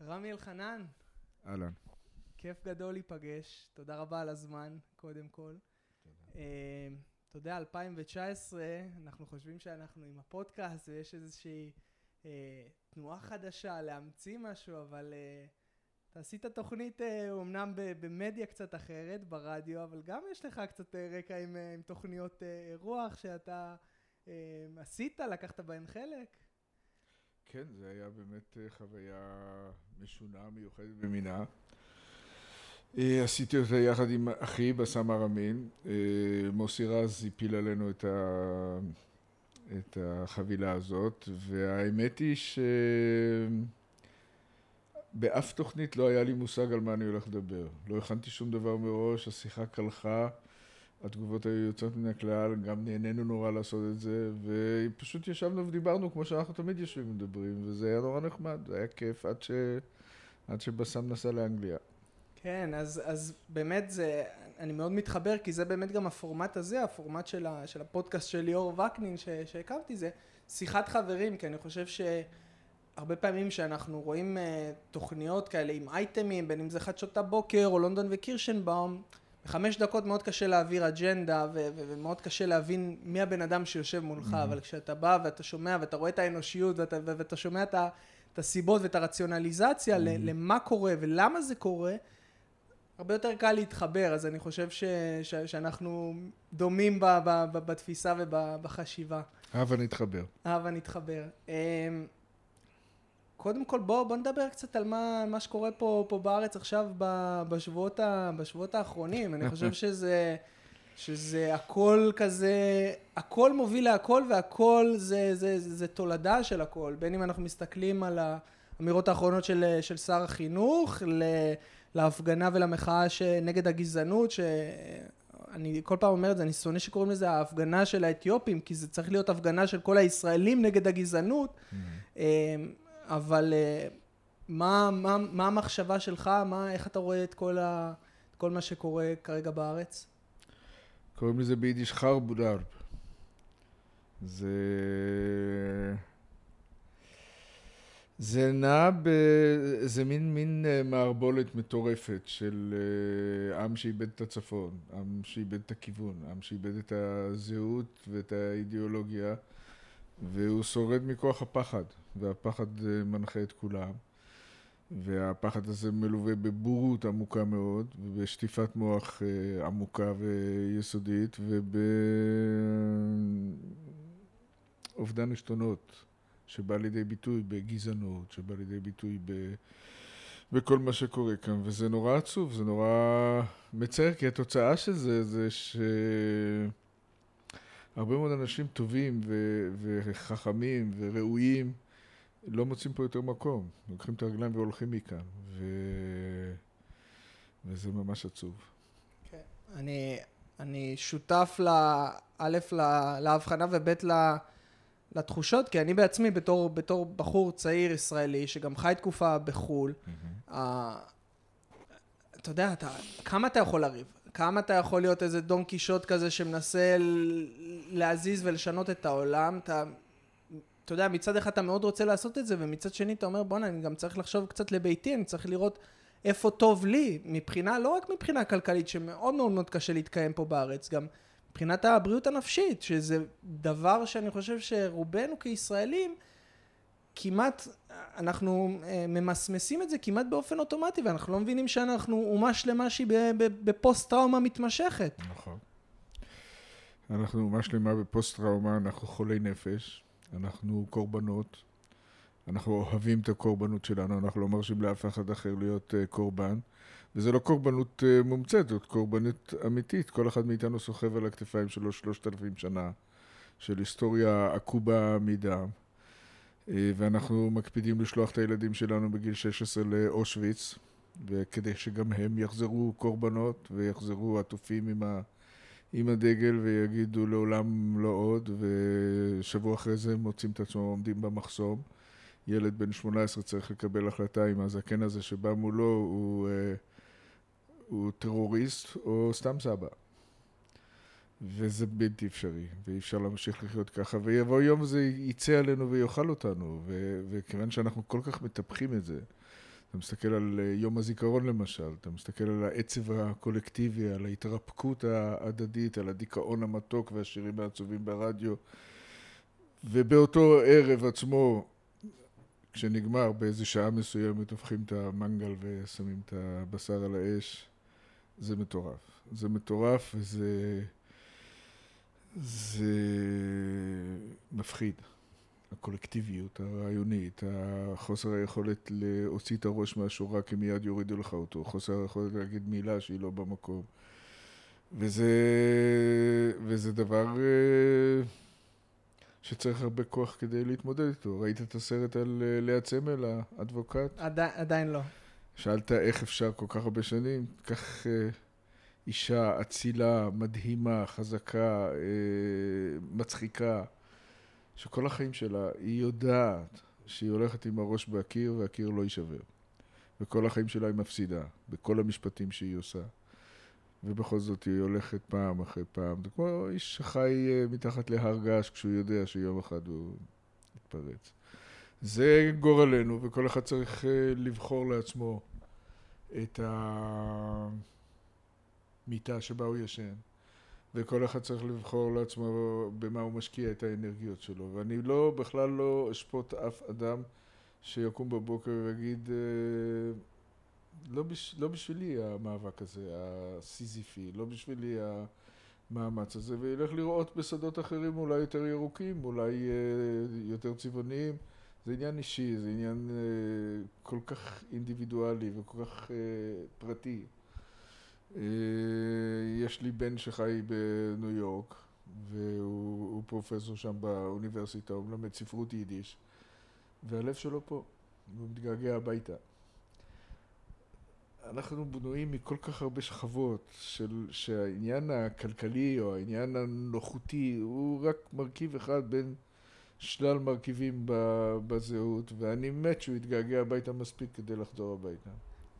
רמי אלחנן, אהלן. כיף גדול להיפגש, תודה רבה על הזמן, קודם כל. תודה. אה, אתה יודע, 2019, אנחנו חושבים שאנחנו עם הפודקאסט ויש איזושהי אה, תנועה חדשה להמציא משהו, אבל אה, אתה עשית תוכנית אה, אומנם במדיה קצת אחרת, ברדיו, אבל גם יש לך קצת אה, רקע עם, אה, עם תוכניות אה, רוח שאתה אה, עשית, לקחת בהן חלק. כן, זה היה באמת אה, חוויה משונה, מיוחדת במינה. אה, עשיתי אותה יחד עם אחי, בסם ארמין. אה, מוסי רז הפיל עלינו את, ה... את החבילה הזאת, והאמת היא שבאף תוכנית לא היה לי מושג על מה אני הולך לדבר. לא הכנתי שום דבר מראש, השיחה קלחה, התגובות היו יוצאות מן הכלל, גם נהנינו נורא לעשות את זה, ופשוט ישבנו ודיברנו כמו שאנחנו תמיד יושבים ומדברים, וזה היה נורא נחמד, זה היה כיף עד, ש... עד שבסם נסע לאנגליה. כן, אז, אז באמת זה, אני מאוד מתחבר, כי זה באמת גם הפורמט הזה, הפורמט של, ה, של הפודקאסט של ליאור וקנין ש, שהקמתי, זה שיחת חברים, כי אני חושב שהרבה פעמים שאנחנו רואים uh, תוכניות כאלה עם אייטמים, בין אם זה חדשות הבוקר או לונדון וקירשנבאום, בחמש דקות מאוד קשה להעביר אג'נדה ו- ו- ומאוד קשה להבין מי הבן אדם שיושב מולך, mm-hmm. אבל כשאתה בא ואתה שומע ואתה רואה את האנושיות ואתה, ואתה שומע את, ה- את הסיבות ואת הרציונליזציה mm-hmm. למה קורה ולמה זה קורה, הרבה יותר קל להתחבר, אז אני חושב ש- ש- שאנחנו דומים ב- ב- ב- בתפיסה ובחשיבה. הבה נתחבר. הבה נתחבר. אמ, קודם כל בוא, בוא נדבר קצת על מה, מה שקורה פה, פה בארץ עכשיו ב- בשבועות, ה, בשבועות האחרונים. אני חושב שזה, שזה הכל כזה, הכל מוביל להכל והכל זה, זה, זה, זה תולדה של הכל. בין אם אנחנו מסתכלים על האמירות האחרונות של, של שר החינוך, ל, להפגנה ולמחאה נגד הגזענות, ש... אני כל פעם אומר את זה, אני שונא שקוראים לזה ההפגנה של האתיופים, כי זה צריך להיות הפגנה של כל הישראלים נגד הגזענות. Mm-hmm. אבל אה, מה, מה, מה המחשבה שלך? מה, איך אתה רואה את כל, ה, את כל מה שקורה כרגע בארץ? קוראים לזה ביידיש חרבודרב. זה... זה נע ב... זה מין, מין אה, מערבולת מטורפת של אה, עם שאיבד את הצפון, עם שאיבד את הכיוון, עם שאיבד את הזהות ואת האידיאולוגיה, והוא שורד מכוח הפחד, והפחד אה, מנחה את כולם. והפחד הזה מלווה בבורות עמוקה מאוד, ובשטיפת מוח עמוקה ויסודית, ובאובדן עשתונות. שבא לידי ביטוי בגזענות, שבא לידי ביטוי ב... בכל מה שקורה כאן, וזה נורא עצוב, זה נורא מצער, כי התוצאה של זה, זה שהרבה מאוד אנשים טובים ו... וחכמים וראויים לא מוצאים פה יותר מקום. לוקחים את הרגליים והולכים מכאן, ו... וזה ממש עצוב. כן, אני, אני שותף, ל... א', להבחנה וב', ל... לתחושות, כי אני בעצמי בתור, בתור בחור צעיר ישראלי, שגם חי תקופה בחו"ל, mm-hmm. uh, אתה יודע, אתה, כמה אתה יכול לריב? כמה אתה יכול להיות איזה דון קישוט כזה שמנסה להזיז ולשנות את העולם? אתה, אתה יודע, מצד אחד אתה מאוד רוצה לעשות את זה, ומצד שני אתה אומר, בואנה, אני גם צריך לחשוב קצת לביתי, אני צריך לראות איפה טוב לי, מבחינה, לא רק מבחינה כלכלית, שמאוד מאוד מאוד קשה להתקיים פה בארץ, גם מבחינת הבריאות הנפשית, שזה דבר שאני חושב שרובנו כישראלים, כמעט, אנחנו אה, ממסמסים את זה כמעט באופן אוטומטי, ואנחנו לא מבינים שאנחנו אומה שלמה שהיא בפוסט טראומה מתמשכת. נכון. אנחנו אומה שלמה בפוסט טראומה, אנחנו חולי נפש, אנחנו קורבנות, אנחנו אוהבים את הקורבנות שלנו, אנחנו לא מרשים לאף אחד אחר להיות uh, קורבן. וזה לא קורבנות uh, מומצאת, זאת קורבנות אמיתית. כל אחד מאיתנו סוחב על הכתפיים שלו שלושת אלפים שנה של היסטוריה עקובה מדם. Uh, ואנחנו מקפידים לשלוח את הילדים שלנו בגיל 16 לאושוויץ, וכדי שגם הם יחזרו קורבנות ויחזרו עטופים עם, ה, עם הדגל ויגידו לעולם לא עוד, ושבוע אחרי זה הם מוצאים את עצמם עומדים במחסום. ילד בן 18 צריך לקבל החלטה אם הזקן הזה שבא מולו הוא, אה, הוא טרוריסט או סתם סבא. וזה בלתי אפשרי, ואי אפשר להמשיך לחיות ככה, ויבוא יום זה יצא עלינו ויאכל אותנו, וכיוון שאנחנו כל כך מטפחים את זה, אתה מסתכל על אה, יום הזיכרון למשל, אתה מסתכל על העצב הקולקטיבי, על ההתרפקות ההדדית, על הדיכאון המתוק והשירים העצובים ברדיו. ובאותו ערב עצמו, כשנגמר, באיזה שעה מסוימת הופכים את המנגל ושמים את הבשר על האש. זה מטורף. זה מטורף וזה... זה מפחיד. הקולקטיביות הרעיונית, החוסר היכולת להוציא את הראש מהשורה כי מיד יורידו לך אותו, חוסר היכולת להגיד מילה שהיא לא במקום. וזה, וזה דבר אה, שצריך הרבה כוח כדי להתמודד איתו. ראית את הסרט על אה, לאה צמל, האדבוקט? עדי, עדיין לא. שאלת איך אפשר כל כך הרבה שנים? כך אה, אישה אצילה, מדהימה, חזקה, מצחיקה. שכל החיים שלה היא יודעת שהיא הולכת עם הראש בקיר והקיר לא יישבר. וכל החיים שלה היא מפסידה, בכל המשפטים שהיא עושה. ובכל זאת היא הולכת פעם אחרי פעם. זה כמו איש שחי אה, מתחת להר געש כשהוא יודע שיום אחד הוא יתפרץ. זה גורלנו, וכל אחד צריך אה, לבחור לעצמו את המיטה שבה הוא ישן. וכל אחד צריך לבחור לעצמו במה הוא משקיע את האנרגיות שלו. ואני לא, בכלל לא אשפוט אף אדם שיקום בבוקר ויגיד, אה, לא, בש, לא בשבילי המאבק הזה, הסיזיפי, לא בשבילי המאמץ הזה, וילך לראות בשדות אחרים אולי יותר ירוקים, אולי אה, יותר צבעוניים. זה עניין אישי, זה עניין אה, כל כך אינדיבידואלי וכל כך פרטי. אה, יש לי בן שחי בניו יורק, והוא פרופסור שם באוניברסיטה, הוא מלמד ספרות יידיש, והלב שלו פה, הוא מתגעגע הביתה. אנחנו בנויים מכל כך הרבה שכבות של, שהעניין הכלכלי או העניין הנוחותי הוא רק מרכיב אחד בין שלל מרכיבים בזהות ואני מת שהוא יתגעגע הביתה מספיק כדי לחזור הביתה.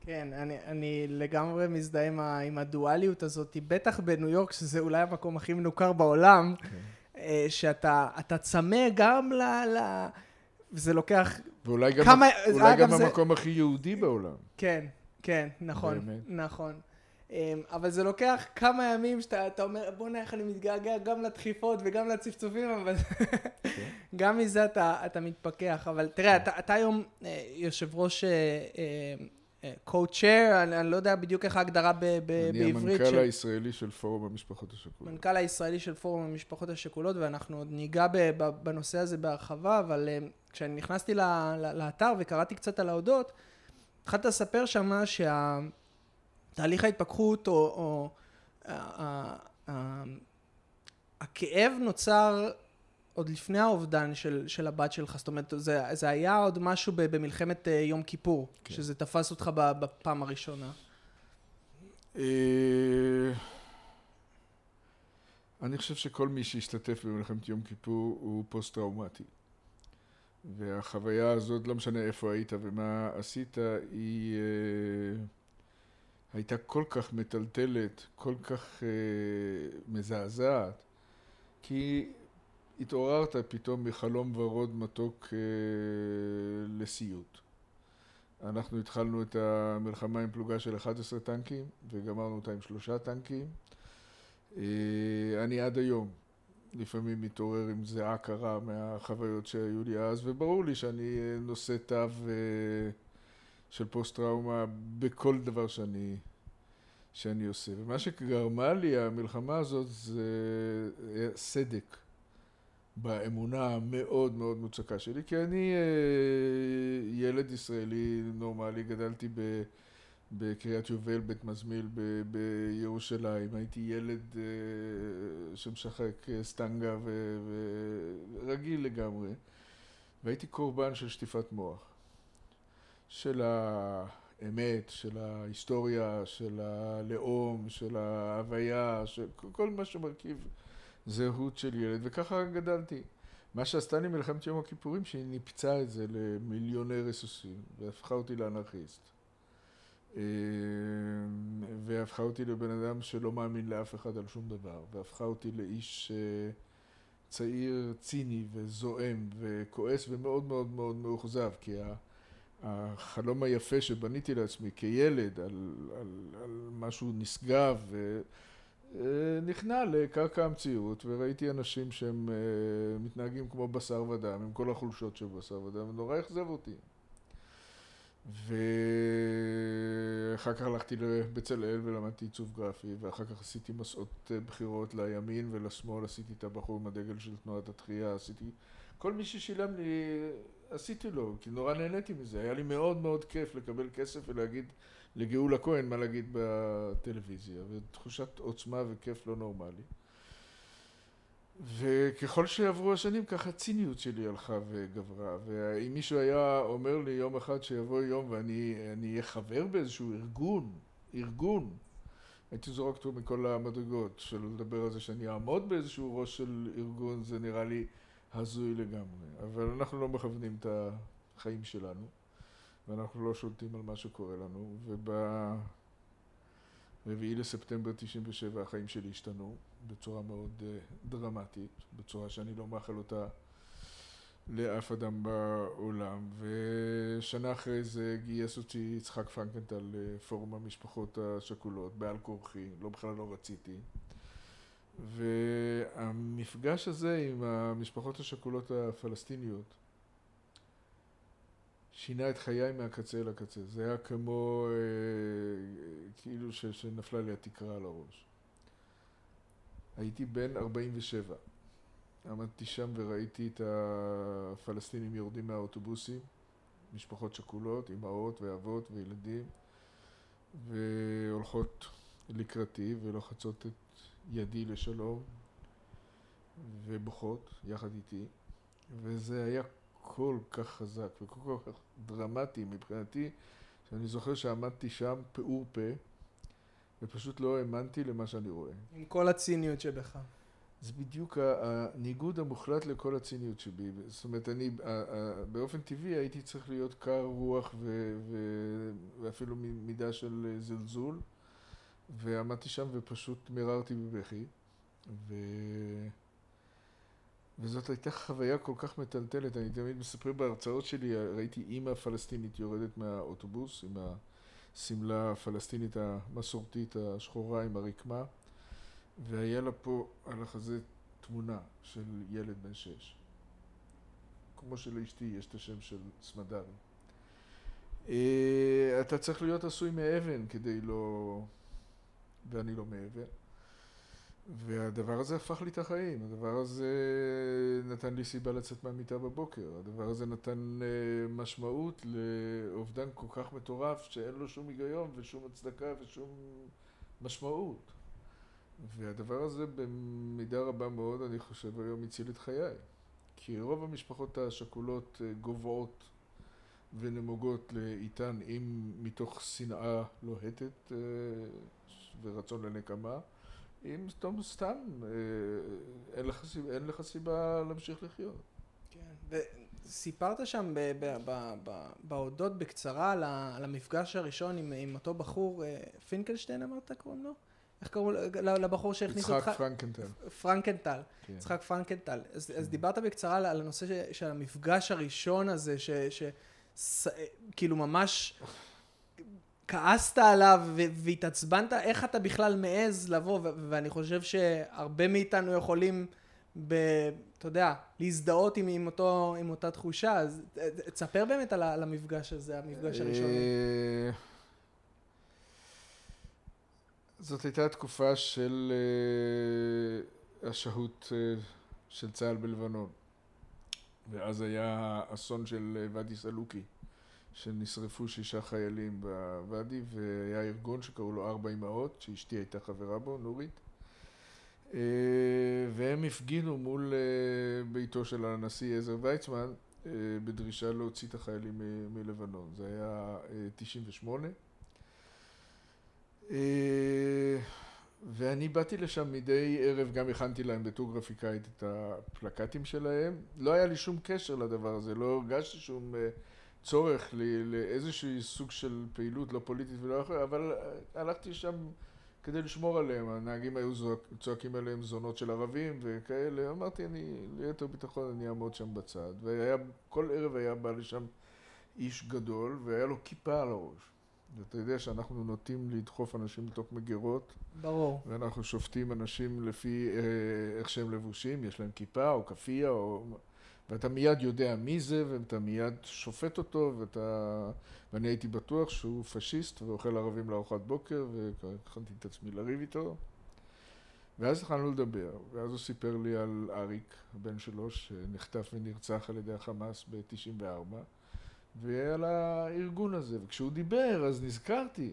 כן, אני, אני לגמרי מזדהה עם, עם הדואליות הזאת, בטח בניו יורק, שזה אולי המקום הכי מנוכר בעולם, כן. אה, שאתה צמא גם ל... ל... וזה לוקח ואולי גם, כמה... אולי גם זה... המקום הכי יהודי בעולם. כן, כן, נכון, באמת. נכון. אמ, אבל זה לוקח כמה ימים שאתה אומר, בוא'נה, איך אני מתגעגע גם לדחיפות וגם לצפצופים, אבל כן. גם מזה אתה, אתה מתפכח. אבל תראה, אתה, אתה היום אה, יושב ראש אה, co-chair, אני, אני לא יודע בדיוק איך ההגדרה ב, ב, אני בעברית. אני המנכ"ל של... הישראלי של פורום המשפחות השכולות. מנכ"ל הישראלי של פורום המשפחות השכולות, ואנחנו עוד ניגע ב, ב, בנושא הזה בהרחבה, אבל uh, כשאני נכנסתי ל, ל, לאתר וקראתי קצת על ההודות, התחלת לספר שמה שהתהליך ההתפכחות, או, או uh, uh, uh, הכאב נוצר עוד לפני האובדן של, של הבת שלך, זאת אומרת, זה, זה היה עוד משהו במלחמת אה, יום כיפור, כן. שזה תפס אותך בפעם הראשונה. אה, אני חושב שכל מי שהשתתף במלחמת יום כיפור הוא פוסט-טראומטי. והחוויה הזאת, לא משנה איפה היית ומה עשית, היא uh, הייתה כל כך מטלטלת, כל כך uh, מזעזעת, כי התעוררת פתאום מחלום ורוד מתוק אה, לסיוט. אנחנו התחלנו את המלחמה עם פלוגה של 11 טנקים וגמרנו אותה עם שלושה טנקים. אה, אני עד היום לפעמים מתעורר עם זיעה קרה מהחוויות שהיו לי אז, וברור לי שאני אה, נושא תו אה, של פוסט טראומה בכל דבר שאני, שאני עושה. ומה שגרמה לי המלחמה הזאת זה סדק. באמונה המאוד מאוד מוצקה שלי, כי אני אה, ילד ישראלי נורמלי, גדלתי ב... בקריית יובל, בית מזמיל ב- בירושלים. הייתי ילד uh, שמשחק uh, סטנגה ורגיל לגמרי. והייתי קורבן של שטיפת מוח. של האמת, של ההיסטוריה, של הלאום, של ההוויה, של כל מה שמרכיב זהות של ילד, וככה גדלתי. מה שעשתה לי מלחמת יום הכיפורים, שהיא ניפצה את זה למיליוני רסוסים, והפכה אותי לאנרכיסט. אה, והפכה אותי לבן אדם שלא מאמין לאף אחד על שום דבר, והפכה אותי לאיש אה, צעיר, ציני וזועם וכועס ומאוד מאוד מאוד מאוכזב, כי החלום היפה שבניתי לעצמי כילד על, על, על משהו נשגב ונכנע לקרקע המציאות וראיתי אנשים שהם מתנהגים כמו בשר ודם עם כל החולשות של בשר ודם ונורא אכזב אותי. ואחר כך הלכתי לבצלאל ולמדתי עיצוב גרפי ואחר כך עשיתי מסעות בחירות לימין ולשמאל עשיתי את הבחור עם הדגל של תנועת התחייה עשיתי כל מי ששילם לי עשיתי לו כי נורא נהניתי מזה. היה לי מאוד מאוד כיף לקבל כסף ולהגיד לגאולה כהן מה להגיד בטלוויזיה? ותחושת עוצמה וכיף לא נורמלי. וככל שעברו השנים ככה הציניות שלי הלכה וגברה. ואם מישהו היה אומר לי יום אחד שיבוא יום ואני אהיה חבר באיזשהו ארגון, ארגון הייתי זורק אותו מכל המדרגות. שלא לדבר על זה שאני אעמוד באיזשהו ראש של ארגון זה נראה לי הזוי לגמרי. אבל אנחנו לא מכוונים את החיים שלנו ואנחנו לא שולטים על מה שקורה לנו וב... רביעי לספטמבר 97 החיים שלי השתנו בצורה מאוד דרמטית, בצורה שאני לא מאחל אותה לאף אדם בעולם. ושנה אחרי זה גייס אותי יצחק פרנקנטל לפורום המשפחות השכולות בעל כורחי, לא בכלל לא רציתי. והמפגש הזה עם המשפחות השכולות הפלסטיניות שינה את חיי מהקצה אל הקצה, זה היה כמו כאילו שנפלה לי התקרה על הראש. הייתי בן 47, עמדתי שם וראיתי את הפלסטינים יורדים מהאוטובוסים, משפחות שכולות, אמהות ואבות וילדים והולכות לקראתי ולוחצות את ידי לשלום ובוכות יחד איתי. וזה היה כל כך חזק וכל כך דרמטי מבחינתי שאני זוכר שעמדתי שם פעור פה ופשוט לא האמנתי למה שאני רואה. עם כל הציניות שבך. זה בדיוק הניגוד המוחלט לכל הציניות שבי. זאת אומרת, אני באופן טבעי הייתי צריך להיות קר רוח ואפילו מידה של זלזול ועמדתי שם ופשוט מיררתי בבכי וזאת הייתה חוויה כל כך מטלטלת, אני תמיד מספר בהרצאות שלי, ראיתי אימא פלסטינית יורדת מהאוטובוס עם השמלה הפלסטינית המסורתית השחורה עם הרקמה והיה לה פה על החזה תמונה של ילד בן שש. כמו שלאשתי יש את השם של סמדרי אתה צריך להיות עשוי מאבן כדי לא... ואני לא מאבן והדבר הזה הפך לי את החיים, הדבר הזה נתן לי סיבה לצאת מהמיטה בבוקר, הדבר הזה נתן משמעות לאובדן כל כך מטורף שאין לו שום היגיון ושום הצדקה ושום משמעות. והדבר הזה במידה רבה מאוד אני חושב היום הציל את חיי. כי רוב המשפחות השכולות גוועות ונמוגות לאיתן אם מתוך שנאה לוהטת ורצון לנקמה אם סתם, סתם אין לך, אין לך סיבה להמשיך לחיות. כן, וסיפרת שם בהודות בקצרה על המפגש הראשון עם, עם אותו בחור, פינקלשטיין אמרת קוראים לו? איך קראו לבחור שהכניס אותך? יצחק פרנקנטל. פרנקנטל, כן. יצחק פרנקנטל. אז, כן. אז דיברת בקצרה על הנושא ש, של המפגש הראשון הזה, שכאילו ממש כעסת עליו והתעצבנת, איך אתה בכלל מעז לבוא, ואני חושב שהרבה מאיתנו יכולים, ב, אתה יודע, להזדהות עם, עם, אותו, עם אותה תחושה, אז תספר באמת על, על המפגש הזה, המפגש הראשוני. זאת הייתה תקופה של השהות של צה"ל בלבנון, ואז היה אסון של ואדי סלוקי. שנשרפו שישה חיילים בוואדי והיה ארגון שקראו לו ארבע אמהות שאשתי הייתה חברה בו, נורית. והם הפגינו מול ביתו של הנשיא עזר ויצמן בדרישה להוציא את החיילים מלבנון. זה היה תשעים ושמונה. ואני באתי לשם מדי ערב, גם הכנתי להם בתור גרפיקאית את הפלקטים שלהם. לא היה לי שום קשר לדבר הזה, לא הרגשתי שום צורך לאיזשהו סוג של פעילות לא פוליטית ולא אחרת, אבל הלכתי שם כדי לשמור עליהם, הנהגים היו צועקים עליהם זונות של ערבים וכאלה, אמרתי אני ליתר ביטחון אני אעמוד שם בצד, וכל ערב היה בא לשם איש גדול, והיה לו כיפה על הראש. ואתה יודע שאנחנו נוטים לדחוף אנשים לתוך מגירות. ברור. ואנחנו שופטים אנשים לפי אה, איך שהם לבושים, יש להם כיפה או כאפיה, או... ואתה מיד יודע מי זה, ואתה מיד שופט אותו, ואתה... ואני הייתי בטוח שהוא פשיסט ואוכל ערבים לארוחת בוקר, והכנתי את עצמי לריב איתו. ואז התחלנו לדבר, ואז הוא סיפר לי על אריק, הבן שלו, שנחטף ונרצח על ידי החמאס ב-94, ועל הארגון הזה. וכשהוא דיבר, אז נזכרתי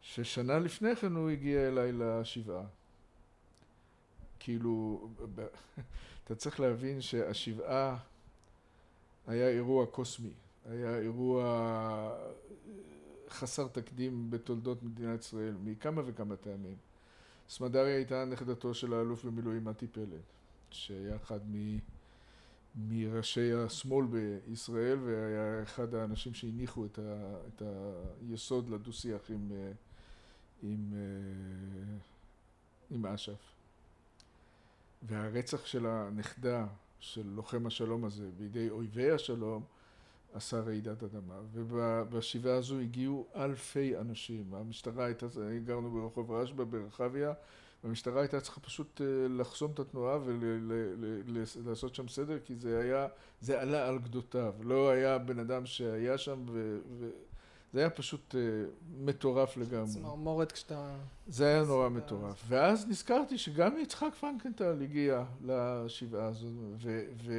ששנה לפני כן הוא הגיע אליי לשבעה. כאילו, אתה צריך להבין שהשבעה היה אירוע קוסמי, היה אירוע חסר תקדים בתולדות מדינת ישראל, מכמה וכמה טעמים. סמדריה הייתה נכדתו של האלוף במילואים מתי פלד, שהיה אחד מ... מראשי השמאל בישראל והיה אחד האנשים שהניחו את, ה... את היסוד לדו-שיח עם, עם, עם אש"ף. והרצח של הנכדה של לוחם השלום הזה בידי אויבי השלום עשה רעידת אדמה. ובשבעה הזו הגיעו אלפי אנשים. המשטרה הייתה, גרנו ברחוב רשב"א ברחביה, והמשטרה הייתה צריכה פשוט אה, לחסום את התנועה ולעשות שם סדר, כי זה היה, זה עלה על גדותיו. לא היה בן אדם שהיה שם ו... ו זה היה פשוט uh, מטורף לגמרי. צמרמורת כשאתה... זה היה נורא מטורף. ואז נזכרתי שגם יצחק פרנקנטל הגיע לשבעה הזו, ו... ו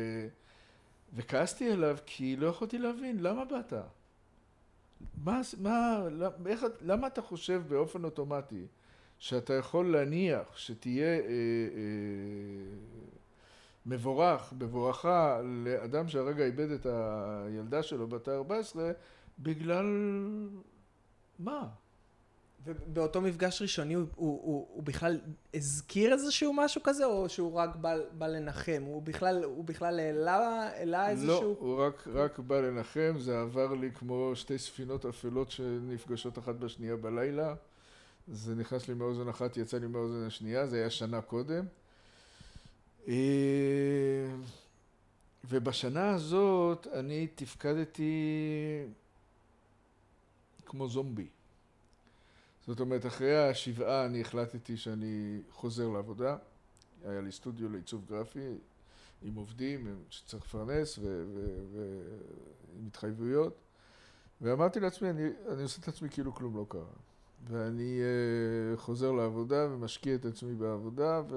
וכעסתי עליו כי לא יכולתי להבין, למה באת? מה, מה, איך, למה אתה חושב באופן אוטומטי שאתה יכול להניח שתהיה אה, אה, מבורך, בבואכה לאדם שהרגע איבד את הילדה שלו בת ה-14 בגלל מה? ובאותו מפגש ראשוני הוא, הוא, הוא, הוא בכלל הזכיר איזשהו משהו כזה, או שהוא רק בא, בא לנחם? הוא בכלל, הוא בכלל העלה, העלה לא, איזשהו... לא, הוא רק, רק בא לנחם, זה עבר לי כמו שתי ספינות אפלות שנפגשות אחת בשנייה בלילה. זה נכנס לי מאוזן אחת, יצא לי מאוזן השנייה, זה היה שנה קודם. אה, ובשנה הזאת אני תפקדתי כמו זומבי. זאת אומרת, אחרי השבעה אני החלטתי שאני חוזר לעבודה. היה לי סטודיו לעיצוב גרפי עם עובדים שצריך לפרנס ועם התחייבויות. ואמרתי לעצמי, אני, אני עושה את עצמי כאילו כלום לא קרה. ואני uh, חוזר לעבודה ומשקיע את עצמי בעבודה ו...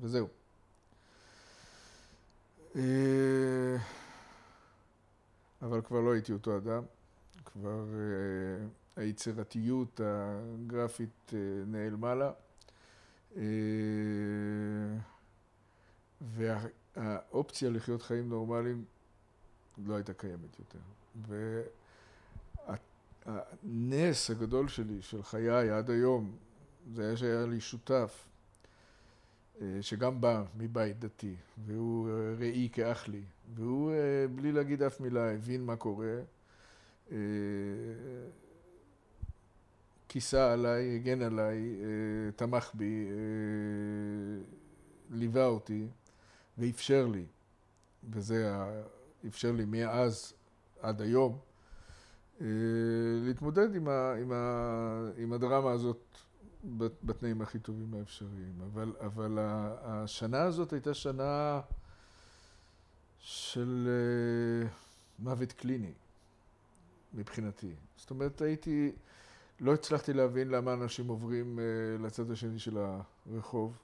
וזהו. Uh, אבל כבר לא הייתי אותו אדם. כבר uh, היצירתיות הגרפית אה, נעלמה לה. אה, והאופציה לחיות חיים נורמליים לא הייתה קיימת יותר. והנס הגדול שלי, של חיי עד היום, זה היה שהיה לי שותף, אה, שגם בא מבית דתי, והוא ראי כאח לי, והוא, בלי להגיד אף מילה, הבין מה קורה. כיסה עליי, הגן עליי, אה, תמך בי, אה, ליווה אותי ואפשר לי, וזה אפשר לי מאז עד היום, אה, להתמודד עם, ה, עם, ה, עם הדרמה הזאת בתנאים הכי טובים האפשריים. אבל, אבל השנה הזאת הייתה שנה של מוות קליני מבחינתי. זאת אומרת, הייתי... לא הצלחתי להבין למה אנשים עוברים uh, לצד השני של הרחוב,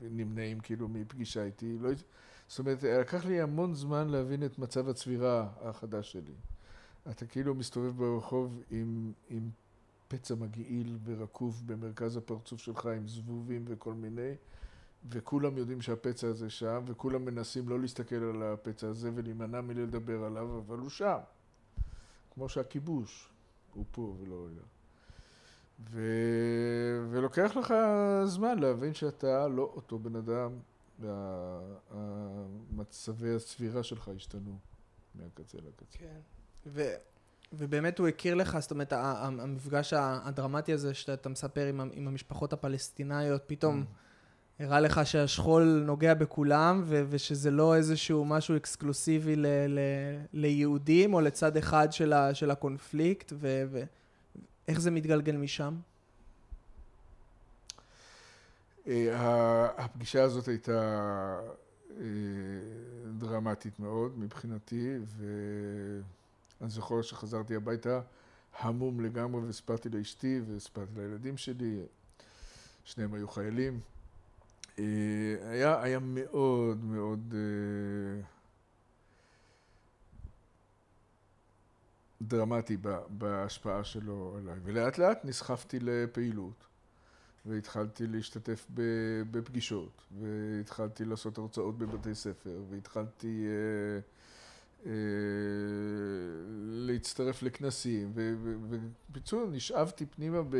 נמנעים כאילו מפגישה איתי. לא, זאת אומרת, לקח לי המון זמן להבין את מצב הצבירה החדש שלי. אתה כאילו מסתובב ברחוב עם, עם פצע מגעיל ורקוב במרכז הפרצוף שלך עם זבובים וכל מיני, וכולם יודעים שהפצע הזה שם, וכולם מנסים לא להסתכל על הפצע הזה ולהימנע מלדבר עליו, אבל הוא שם. כמו שהכיבוש הוא פה ולא יודע. ו... ולוקח לך זמן להבין שאתה לא אותו בן אדם, והמצבי הסבירה שלך השתנו מהקצה לקצה. כן. ו... ובאמת הוא הכיר לך, זאת אומרת, המפגש הדרמטי הזה שאתה מספר עם, עם המשפחות הפלסטיניות, פתאום mm. הראה לך שהשכול נוגע בכולם, ו- ושזה לא איזשהו משהו אקסקלוסיבי ל- ל- ליהודים או לצד אחד של, ה- של הקונפליקט, ואיך זה מתגלגל משם? אה, הפגישה הזאת הייתה אה, דרמטית מאוד מבחינתי, ואני זוכר שחזרתי הביתה המום לגמרי, והספרתי לאשתי והספרתי לילדים שלי, שניהם היו חיילים. אה, היה, היה מאוד מאוד דרמטי בהשפעה שלו עליי, ולאט לאט נסחפתי לפעילות. והתחלתי להשתתף בפגישות, והתחלתי לעשות הרצאות בבתי ספר, והתחלתי אה, אה, להצטרף לכנסים, ובקיצור נשאבתי פנימה ב...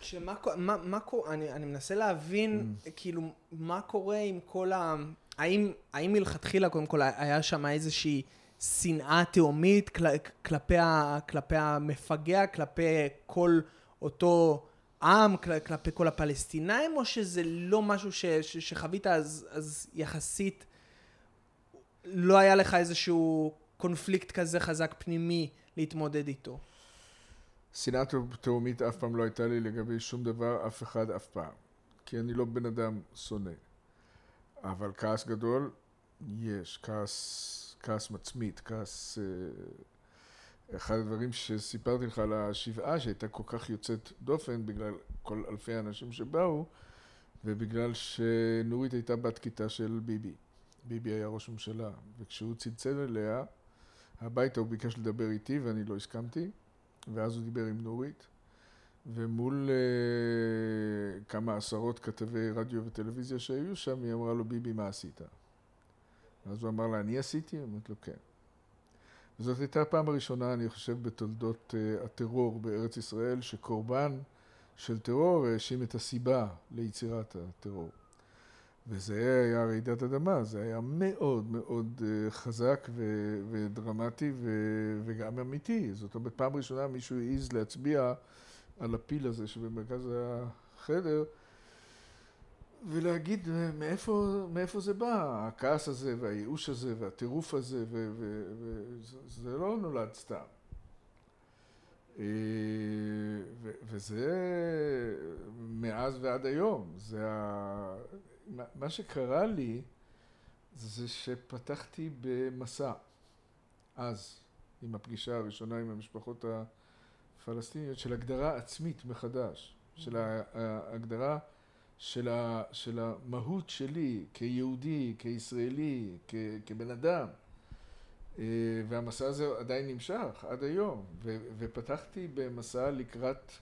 שמה מה, מה, אני, אני מנסה להבין mm. כאילו מה קורה עם כל ה... האם, האם מלכתחילה קודם כל היה שם איזושהי שנאה תהומית כל, כלפי, כלפי המפגע, כלפי כל אותו עם כלפי כל הפלסטינאים, או שזה לא משהו ש, ש, שחווית אז, אז יחסית לא היה לך איזשהו קונפליקט כזה חזק פנימי להתמודד איתו? שנאה תהומית אף פעם לא הייתה לי לגבי שום דבר, אף אחד אף פעם. כי אני לא בן אדם שונא. אבל כעס גדול, יש. כעס, כעס מצמית, כעס... אה, אחד הדברים שסיפרתי לך על השבעה שהייתה כל כך יוצאת דופן בגלל כל אלפי האנשים שבאו ובגלל שנורית הייתה בת כיתה של ביבי. ביבי היה ראש ממשלה וכשהוא צלצל אליה הביתה הוא ביקש לדבר איתי ואני לא הסכמתי ואז הוא דיבר עם נורית ומול uh, כמה עשרות כתבי רדיו וטלוויזיה שהיו שם היא אמרה לו ביבי מה עשית? אז הוא אמר לה אני עשיתי? אמרת לו כן וזאת הייתה הפעם הראשונה, אני חושב, בתולדות uh, הטרור בארץ ישראל, שקורבן של טרור האשים את הסיבה ליצירת הטרור. וזה היה רעידת אדמה, זה היה מאוד מאוד uh, חזק ו- ודרמטי ו- וגם אמיתי. זאת אומרת, פעם ראשונה מישהו העז להצביע על הפיל הזה שבמרכז החדר, ולהגיד מאיפה, מאיפה זה בא, הכעס הזה והייאוש הזה והטירוף הזה, וזה לא נולד סתם. אה, וזה מאז ועד היום. זה ה... מה שקרה לי זה שפתחתי במסע, אז, עם הפגישה הראשונה עם המשפחות הפלסטיניות, של הגדרה עצמית מחדש, של ההגדרה של, ה, של המהות שלי כיהודי, כישראלי, כ, כבן אדם. אה, והמסע הזה עדיין נמשך עד היום, ו, ופתחתי במסע לקראת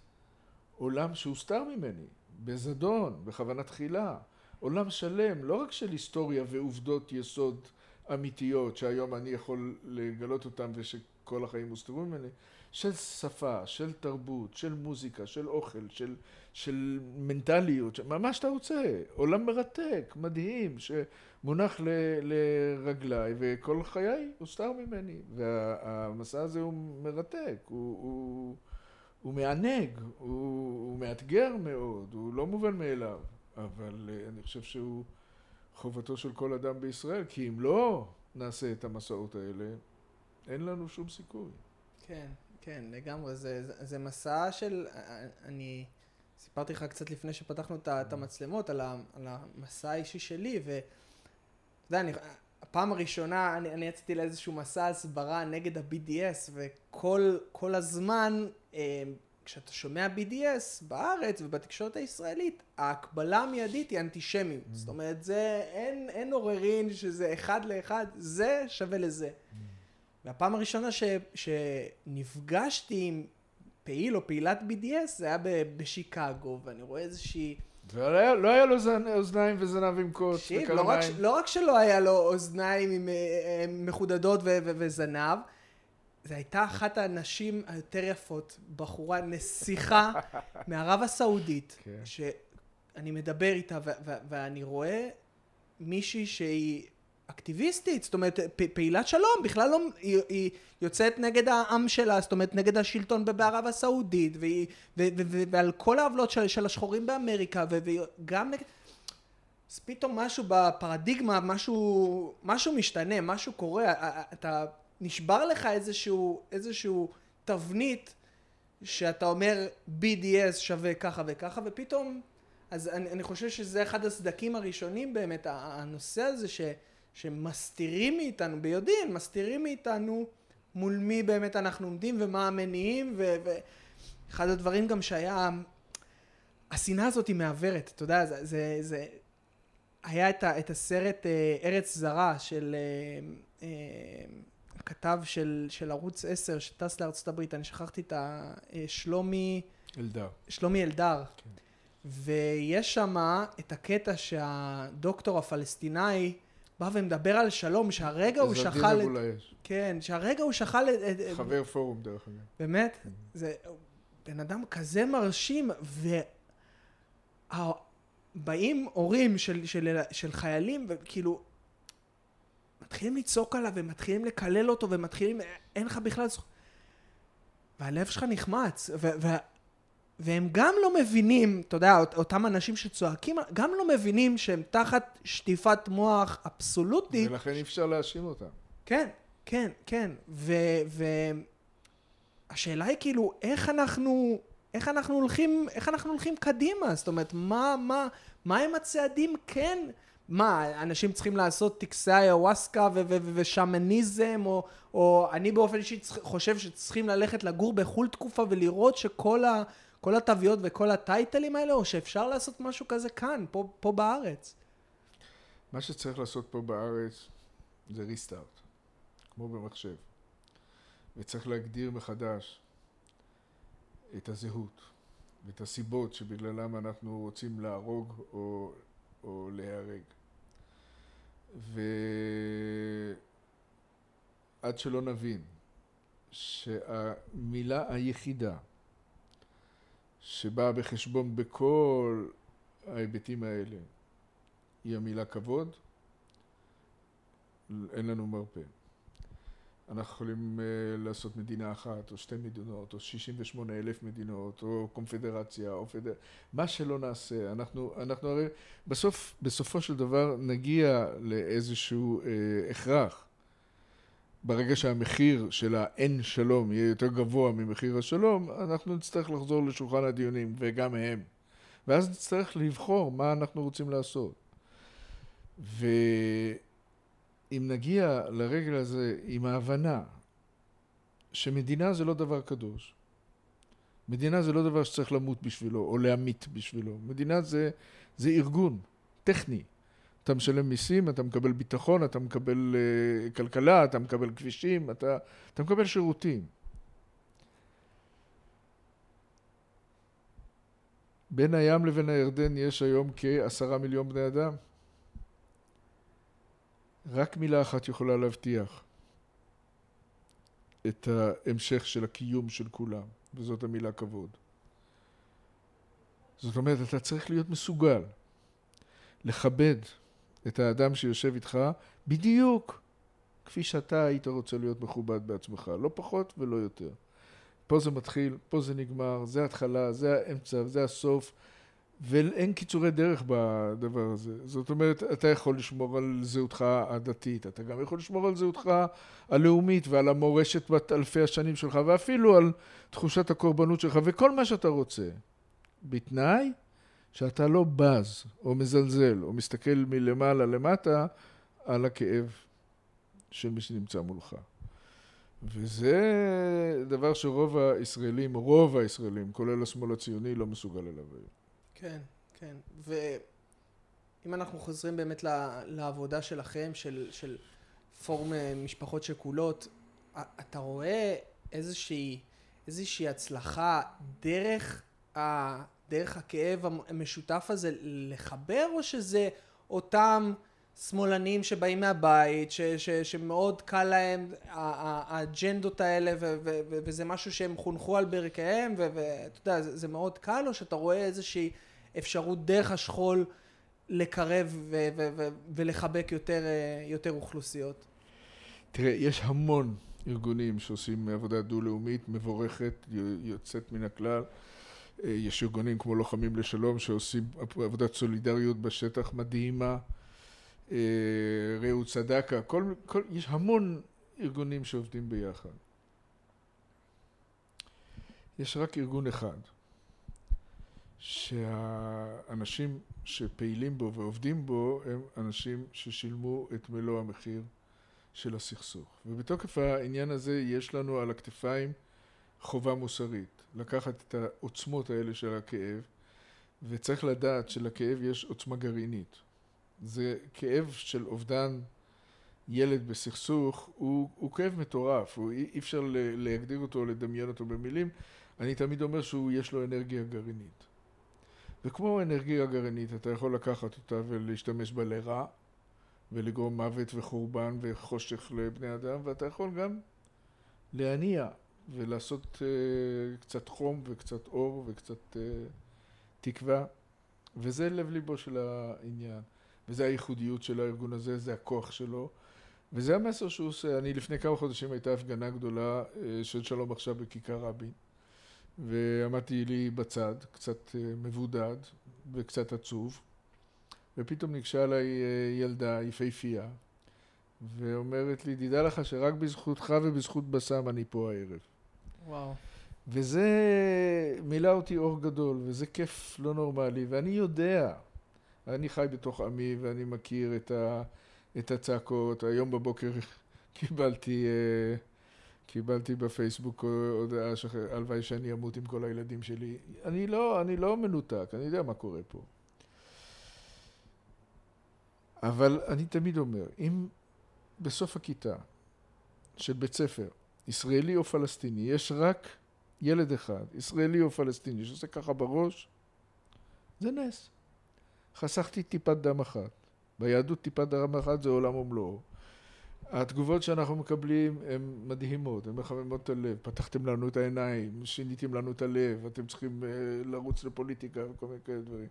עולם שהוסתר ממני, בזדון, בכוונה תחילה. עולם שלם, לא רק של היסטוריה ועובדות יסוד אמיתיות, שהיום אני יכול לגלות אותן ושכל החיים הוסתרו ממני, של שפה, של תרבות, של מוזיקה, של אוכל, של, של מנטליות, מה שאתה רוצה. עולם מרתק, מדהים, שמונח ל, לרגליי, וכל חיי הוסתר ממני. והמסע הזה הוא מרתק, הוא, הוא, הוא מענג, הוא, הוא מאתגר מאוד, הוא לא מובן מאליו, אבל אה, אני חושב שהוא חובתו של כל אדם בישראל, כי אם לא נעשה את המסעות האלה, אין לנו שום סיכוי. כן. כן, לגמרי, זה, זה, זה מסע של, אני סיפרתי לך קצת לפני שפתחנו את, את המצלמות על, ה, על המסע האישי שלי, ואתה יודע, אני, הפעם הראשונה אני, אני יצאתי לאיזשהו מסע הסברה נגד ה-BDS, וכל הזמן, אה, כשאתה שומע BDS בארץ ובתקשורת הישראלית, ההקבלה המיידית היא אנטישמיות. Mm. זאת אומרת, זה, אין, אין עוררין שזה אחד לאחד, זה שווה לזה. Mm. והפעם הראשונה ש, שנפגשתי עם פעיל או פעילת BDS זה היה בשיקגו, ואני רואה איזושהי... ולא לא היה לו אוזניים וזנב עם קוץ וקרניים. לא, רק, לא רק שלא היה לו אוזניים עם, אה, אה, מחודדות ו, ו, וזנב, זו הייתה אחת הנשים היותר יפות, בחורה נסיכה מערב הסעודית. כן. שאני מדבר איתה ואני רואה מישהי שהיא אקטיביסטית, זאת אומרת פעילת שלום, בכלל לא, היא, היא יוצאת נגד העם שלה, זאת אומרת נגד השלטון בערב הסעודית, והיא, ו, ו, ו, ועל כל העוולות של, של השחורים באמריקה, וגם נגד... אז פתאום משהו בפרדיגמה, משהו, משהו משתנה, משהו קורה, אתה נשבר לך איזשהו, איזשהו תבנית שאתה אומר BDS שווה ככה וככה, ופתאום, אז אני, אני חושב שזה אחד הסדקים הראשונים באמת, הנושא הזה ש, שמסתירים מאיתנו, ביודעין, מסתירים מאיתנו מול מי באמת אנחנו עומדים ומה המניעים, ואחד הדברים גם שהיה, השנאה הזאת היא מעוורת, אתה יודע, זה, זה, זה היה את, את הסרט אה, ארץ זרה של אה, אה, הכתב של, של ערוץ 10 שטס לארצות הברית, אני שכחתי את ה... שלומי... אלדר. שלומי אלדר. כן. ויש שם את הקטע שהדוקטור הפלסטינאי בא ומדבר על שלום, שהרגע הוא שכל... את... כן, שהרגע הוא שכל... את... חבר פורום דרך אגב. באמת? כן. זה בן אדם כזה מרשים, ובאים הורים של, של, של חיילים, וכאילו, מתחילים לצעוק עליו, ומתחילים לקלל אותו, ומתחילים, אין לך בכלל זכות. והלב שלך נחמץ, ו- ו- והם גם לא מבינים, אתה יודע, אותם אנשים שצועקים, גם לא מבינים שהם תחת שטיפת מוח אבסולוטית. ולכן אי אפשר להאשים אותם. כן, כן, כן. והשאלה היא כאילו, איך אנחנו, איך אנחנו הולכים, איך אנחנו הולכים קדימה? זאת אומרת, מה, מה, מה הם הצעדים כן? מה, אנשים צריכים לעשות טקסי איוואסקה ושמניזם, או, או אני באופן אישי חושב שצריכים ללכת לגור בחו"ל תקופה ולראות שכל ה, כל התוויות וכל הטייטלים האלה, או שאפשר לעשות משהו כזה כאן, פה, פה בארץ. מה שצריך לעשות פה בארץ זה ריסטארט, כמו במחשב. וצריך להגדיר מחדש את הזהות ואת הסיבות שבגללם אנחנו רוצים להרוג או, או להיהרג. ועד שלא נבין שהמילה היחידה שבאה בחשבון בכל ההיבטים האלה היא המילה כבוד, אין לנו מרפא. אנחנו יכולים uh, לעשות מדינה אחת, או שתי מדינות, או 68 אלף מדינות, או קונפדרציה, או פדר... מה שלא נעשה, אנחנו, אנחנו הרי בסוף, בסופו של דבר נגיע לאיזשהו uh, הכרח. ברגע שהמחיר של האין שלום יהיה יותר גבוה ממחיר השלום, אנחנו נצטרך לחזור לשולחן הדיונים, וגם הם. ואז נצטרך לבחור מה אנחנו רוצים לעשות. ו... אם נגיע לרגל הזה עם ההבנה שמדינה זה לא דבר קדוש, מדינה זה לא דבר שצריך למות בשבילו או להמית בשבילו, מדינה זה, זה ארגון טכני. אתה משלם מיסים, אתה מקבל ביטחון, אתה מקבל uh, כלכלה, אתה מקבל כבישים, אתה, אתה מקבל שירותים. בין הים לבין הירדן יש היום כעשרה מיליון בני אדם. רק מילה אחת יכולה להבטיח את ההמשך של הקיום של כולם, וזאת המילה כבוד. זאת אומרת, אתה צריך להיות מסוגל לכבד את האדם שיושב איתך בדיוק כפי שאתה היית רוצה להיות מכובד בעצמך, לא פחות ולא יותר. פה זה מתחיל, פה זה נגמר, זה התחלה, זה האמצע, זה הסוף. ואין קיצורי דרך בדבר הזה. זאת אומרת, אתה יכול לשמור על זהותך הדתית, אתה גם יכול לשמור על זהותך הלאומית ועל המורשת בת אלפי השנים שלך, ואפילו על תחושת הקורבנות שלך, וכל מה שאתה רוצה. בתנאי שאתה לא בז, או מזלזל, או מסתכל מלמעלה למטה על הכאב של מי שנמצא מולך. וזה דבר שרוב הישראלים, רוב הישראלים, כולל השמאל הציוני, לא מסוגל אליו היום. כן, כן. ואם אנחנו חוזרים באמת לעבודה שלכם, של, של פורום אה, משפחות שכולות, אתה רואה איזושהי, איזושהי הצלחה דרך, ה, דרך הכאב המשותף הזה לחבר, או שזה אותם שמאלנים שבאים מהבית, ש, ש, שמאוד קל להם האג'נדות האלה ו, ו, ו, וזה משהו שהם חונכו על ברכיהם ואתה יודע זה, זה מאוד קל או שאתה רואה איזושהי אפשרות דרך השכול לקרב ולחבק יותר, אה, יותר אוכלוסיות? תראה, יש המון ארגונים שעושים עבודה דו-לאומית מבורכת, יוצאת מן הכלל. אה, יש ארגונים כמו לוחמים לשלום שעושים עבודת סולידריות בשטח מדהימה, אה, ראו צדקה, כל, כל, יש המון ארגונים שעובדים ביחד. יש רק ארגון אחד, שהאנשים שפעילים בו ועובדים בו הם אנשים ששילמו את מלוא המחיר של הסכסוך. ובתוקף העניין הזה יש לנו על הכתפיים חובה מוסרית, לקחת את העוצמות האלה של הכאב, וצריך לדעת שלכאב יש עוצמה גרעינית. זה כאב של אובדן ילד בסכסוך, הוא, הוא כאב מטורף, הוא, אי אפשר להגדיר אותו, לדמיין אותו במילים. אני תמיד אומר שהוא, יש לו אנרגיה גרעינית. וכמו אנרגיה גרעינית, אתה יכול לקחת אותה ולהשתמש בה לרע, ולגרום מוות וחורבן וחושך לבני אדם, ואתה יכול גם להניע ולעשות uh, קצת חום וקצת אור וקצת uh, תקווה, וזה לב ליבו של העניין, וזה הייחודיות של הארגון הזה, זה הכוח שלו, וזה המסר שהוא עושה. אני לפני כמה חודשים הייתה הפגנה גדולה uh, של שלום עכשיו בכיכר רבין, ועמדתי לי בצד, קצת uh, מבודד וקצת עצוב, ופתאום ניגשה אליי uh, ילדה יפהפייה, ואומרת לי, תדע לך שרק בזכותך ובזכות בסם אני פה הערב. וואו. וזה מילא אותי אור גדול, וזה כיף לא נורמלי, ואני יודע, אני חי בתוך עמי ואני מכיר את, ה, את הצעקות. היום בבוקר קיבלתי, אה, קיבלתי בפייסבוק הודעה שהלוואי שאני אמות עם כל הילדים שלי. אני לא, אני לא מנותק, אני יודע מה קורה פה. אבל אני תמיד אומר, אם בסוף הכיתה של בית ספר ישראלי או פלסטיני, יש רק ילד אחד, ישראלי או פלסטיני, שעושה ככה בראש, זה נס. חסכתי טיפת דם אחת. ביהדות טיפת דם אחת זה עולם ומלואו. התגובות שאנחנו מקבלים הן מדהימות, הן מחממות את הלב. פתחתם לנו את העיניים, שיניתם לנו את הלב, אתם צריכים uh, לרוץ לפוליטיקה וכל מיני כאלה דברים.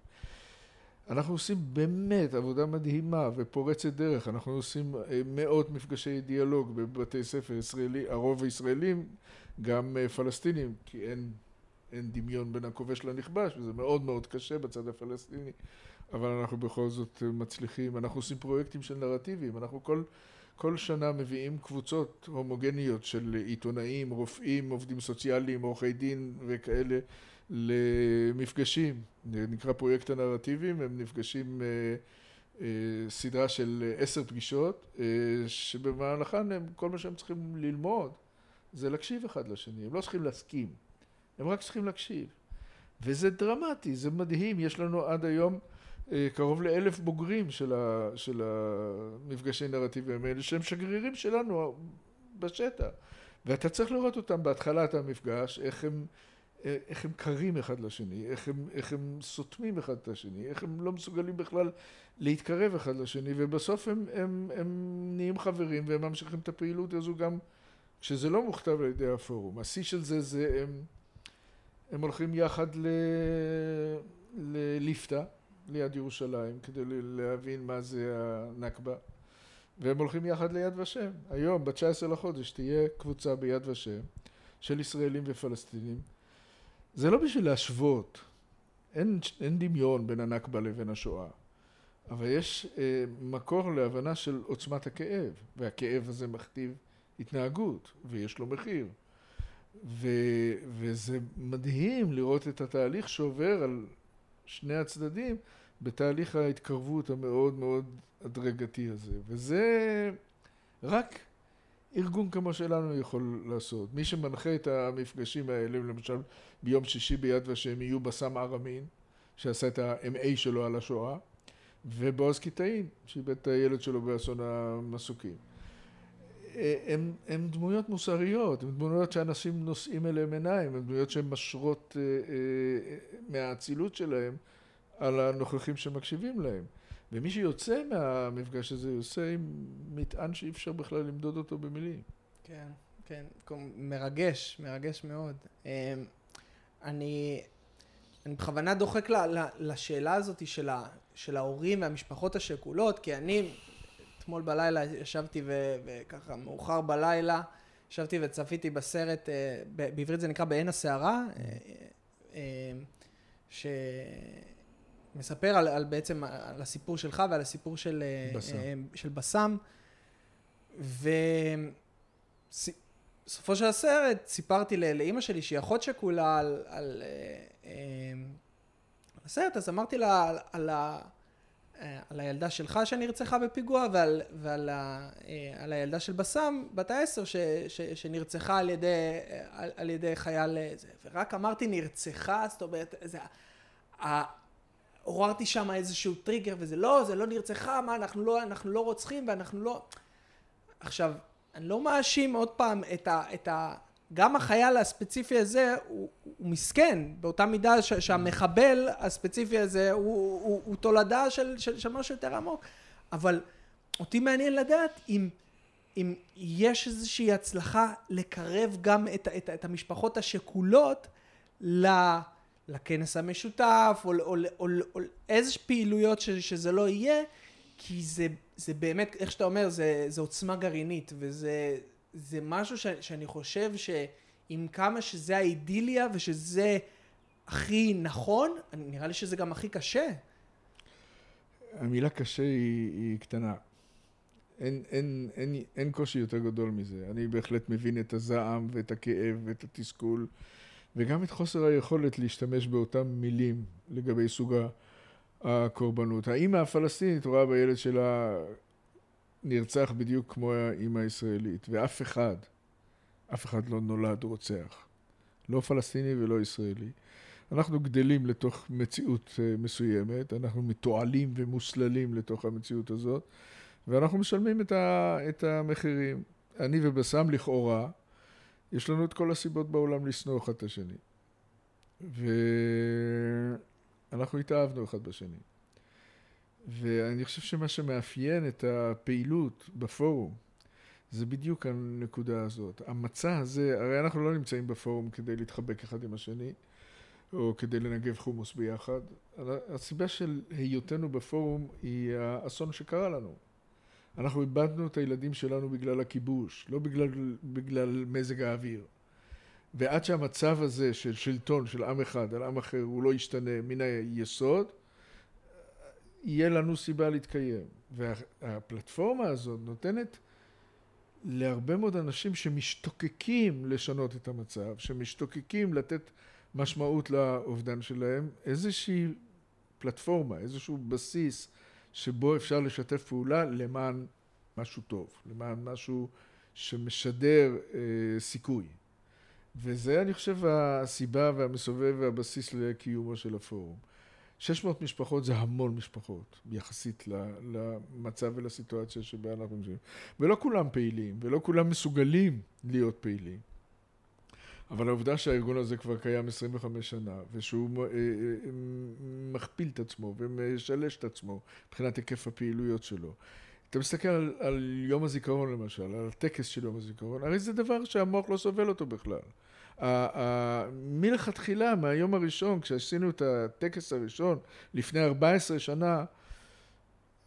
אנחנו עושים באמת עבודה מדהימה ופורצת דרך, אנחנו עושים אה, מאות מפגשי דיאלוג בבתי ספר ישראלי, הרוב הישראלים, גם אה, פלסטינים, כי אין, אין דמיון בין הכובש לנכבש, וזה מאוד מאוד קשה בצד הפלסטיני, אבל אנחנו בכל זאת אה, מצליחים, אנחנו עושים פרויקטים של נרטיבים, אנחנו כל, כל שנה מביאים קבוצות הומוגניות של עיתונאים, רופאים, עובדים סוציאליים, עורכי דין וכאלה למפגשים, נקרא פרויקט הנרטיבים, הם נפגשים אה, אה, סדרה של עשר פגישות, אה, שבמהלכן הם, כל מה שהם צריכים ללמוד זה להקשיב אחד לשני, הם לא צריכים להסכים, הם רק צריכים להקשיב. וזה דרמטי, זה מדהים, יש לנו עד היום קרוב לאלף בוגרים של, ה, של המפגשי נרטיבים האלה, שהם שגרירים שלנו בשטח. ואתה צריך לראות אותם בהתחלת המפגש, איך הם איך הם קרים אחד לשני, איך הם, איך הם סותמים אחד את השני, איך הם לא מסוגלים בכלל להתקרב אחד לשני, ובסוף הם, הם, הם נהיים חברים והם ממשיכים את הפעילות הזו גם כשזה לא מוכתב על ידי הפורום. השיא של זה זה הם, הם הולכים יחד ל, לליפתא, ליד ירושלים, כדי להבין מה זה הנכבה, והם הולכים יחד ליד ושם. היום, ב-19 לחודש, תהיה קבוצה ביד ושם של ישראלים ופלסטינים זה לא בשביל להשוות, אין, אין דמיון בין הנכבה לבין השואה, אבל יש אה, מקור להבנה של עוצמת הכאב, והכאב הזה מכתיב התנהגות, ויש לו מחיר. ו, וזה מדהים לראות את התהליך שעובר על שני הצדדים בתהליך ההתקרבות המאוד מאוד הדרגתי הזה, וזה רק ארגון כמו שלנו יכול לעשות. מי שמנחה את המפגשים האלה, למשל ביום שישי ביד ושם יהיו בסם ארמין, שעשה את ה-MA שלו על השואה, ובועז קיטאין, שאיבד את הילד שלו באסון המסוקים. הם, הם דמויות מוסריות, הם דמויות שאנשים נושאים אליהם עיניים, הם דמויות שהן משרות אה, אה, מהאצילות שלהם על הנוכחים שמקשיבים להם. ומי שיוצא מהמפגש הזה יוצא עם מטען שאי אפשר בכלל למדוד אותו במילים. כן, כן, מרגש, מרגש מאוד. אמ, אני, אני בכוונה דוחק לשאלה הזאת של ההורים והמשפחות השכולות, כי אני אתמול בלילה ישבתי ו, וככה מאוחר בלילה, ישבתי וצפיתי בסרט, אה, בעברית זה נקרא בעין הסערה, אה, אה, שמספר על, על בעצם, על הסיפור שלך ועל הסיפור של של בסם. ובסופו של הסרט סיפרתי לאימא שלי שהיא אחות שכולה על, על, אה, על הסרט, אז אמרתי לה על, על, ה- על הילדה שלך שנרצחה בפיגוע ועל, ועל ה, אה, על הילדה של בסם, בת העשר, ש, ש, שנרצחה על ידי, אה, על, על ידי חייל אה, זה. ורק אמרתי נרצחה, זאת אומרת, זה... ה- עוררתי שם איזשהו טריגר וזה לא, זה לא נרצחה, מה, אנחנו לא, אנחנו לא רוצחים ואנחנו לא... עכשיו, אני לא מאשים עוד פעם את ה... את ה גם החייל הספציפי הזה הוא, הוא מסכן, באותה מידה ש, שהמחבל הספציפי הזה הוא, הוא, הוא תולדה של, של, של משהו יותר עמוק, אבל אותי מעניין לדעת אם, אם יש איזושהי הצלחה לקרב גם את, את, את המשפחות השכולות ל... לכנס המשותף, או, או, או, או איזה פעילויות ש, שזה לא יהיה, כי זה, זה באמת, איך שאתה אומר, זה, זה עוצמה גרעינית, וזה זה משהו ש, שאני חושב שעם כמה שזה האידיליה ושזה הכי נכון, נראה לי שזה גם הכי קשה. המילה קשה היא, היא קטנה. אין, אין, אין, אין קושי יותר גדול מזה. אני בהחלט מבין את הזעם ואת הכאב ואת התסכול. וגם את חוסר היכולת להשתמש באותם מילים לגבי סוג הקורבנות. האימא הפלסטינית רואה בילד שלה נרצח בדיוק כמו האימא הישראלית, ואף אחד, אף אחד לא נולד רוצח. לא פלסטיני ולא ישראלי. אנחנו גדלים לתוך מציאות מסוימת, אנחנו מתועלים ומוסללים לתוך המציאות הזאת, ואנחנו משלמים את, ה, את המחירים. אני ובסם לכאורה, יש לנו את כל הסיבות בעולם לשנוא אחד את השני. ואנחנו התאהבנו אחד בשני. ואני חושב שמה שמאפיין את הפעילות בפורום זה בדיוק הנקודה הזאת. המצע הזה, הרי אנחנו לא נמצאים בפורום כדי להתחבק אחד עם השני, או כדי לנגב חומוס ביחד. הסיבה של היותנו בפורום היא האסון שקרה לנו. אנחנו איבדנו את הילדים שלנו בגלל הכיבוש, לא בגלל, בגלל מזג האוויר. ועד שהמצב הזה של שלטון של עם אחד על עם אחר הוא לא ישתנה מן היסוד, יהיה לנו סיבה להתקיים. והפלטפורמה הזאת נותנת להרבה מאוד אנשים שמשתוקקים לשנות את המצב, שמשתוקקים לתת משמעות לאובדן שלהם, איזושהי פלטפורמה, איזשהו בסיס שבו אפשר לשתף פעולה למען משהו טוב, למען משהו שמשדר אה, סיכוי. וזה אני חושב הסיבה והמסובב והבסיס לקיומו של הפורום. 600 משפחות זה המון משפחות יחסית למצב ולסיטואציה שבה אנחנו נמצאים. ולא כולם פעילים, ולא כולם מסוגלים להיות פעילים. אבל העובדה שהארגון הזה כבר קיים 25 שנה, ושהוא אה, אה, מכפיל את עצמו ומשלש את עצמו מבחינת היקף הפעילויות שלו. אתה מסתכל על, על יום הזיכרון למשל, על הטקס של יום הזיכרון, הרי זה דבר שהמוח לא סובל אותו בכלל. מלכתחילה, מהיום הראשון, כשעשינו את הטקס הראשון, לפני 14 שנה,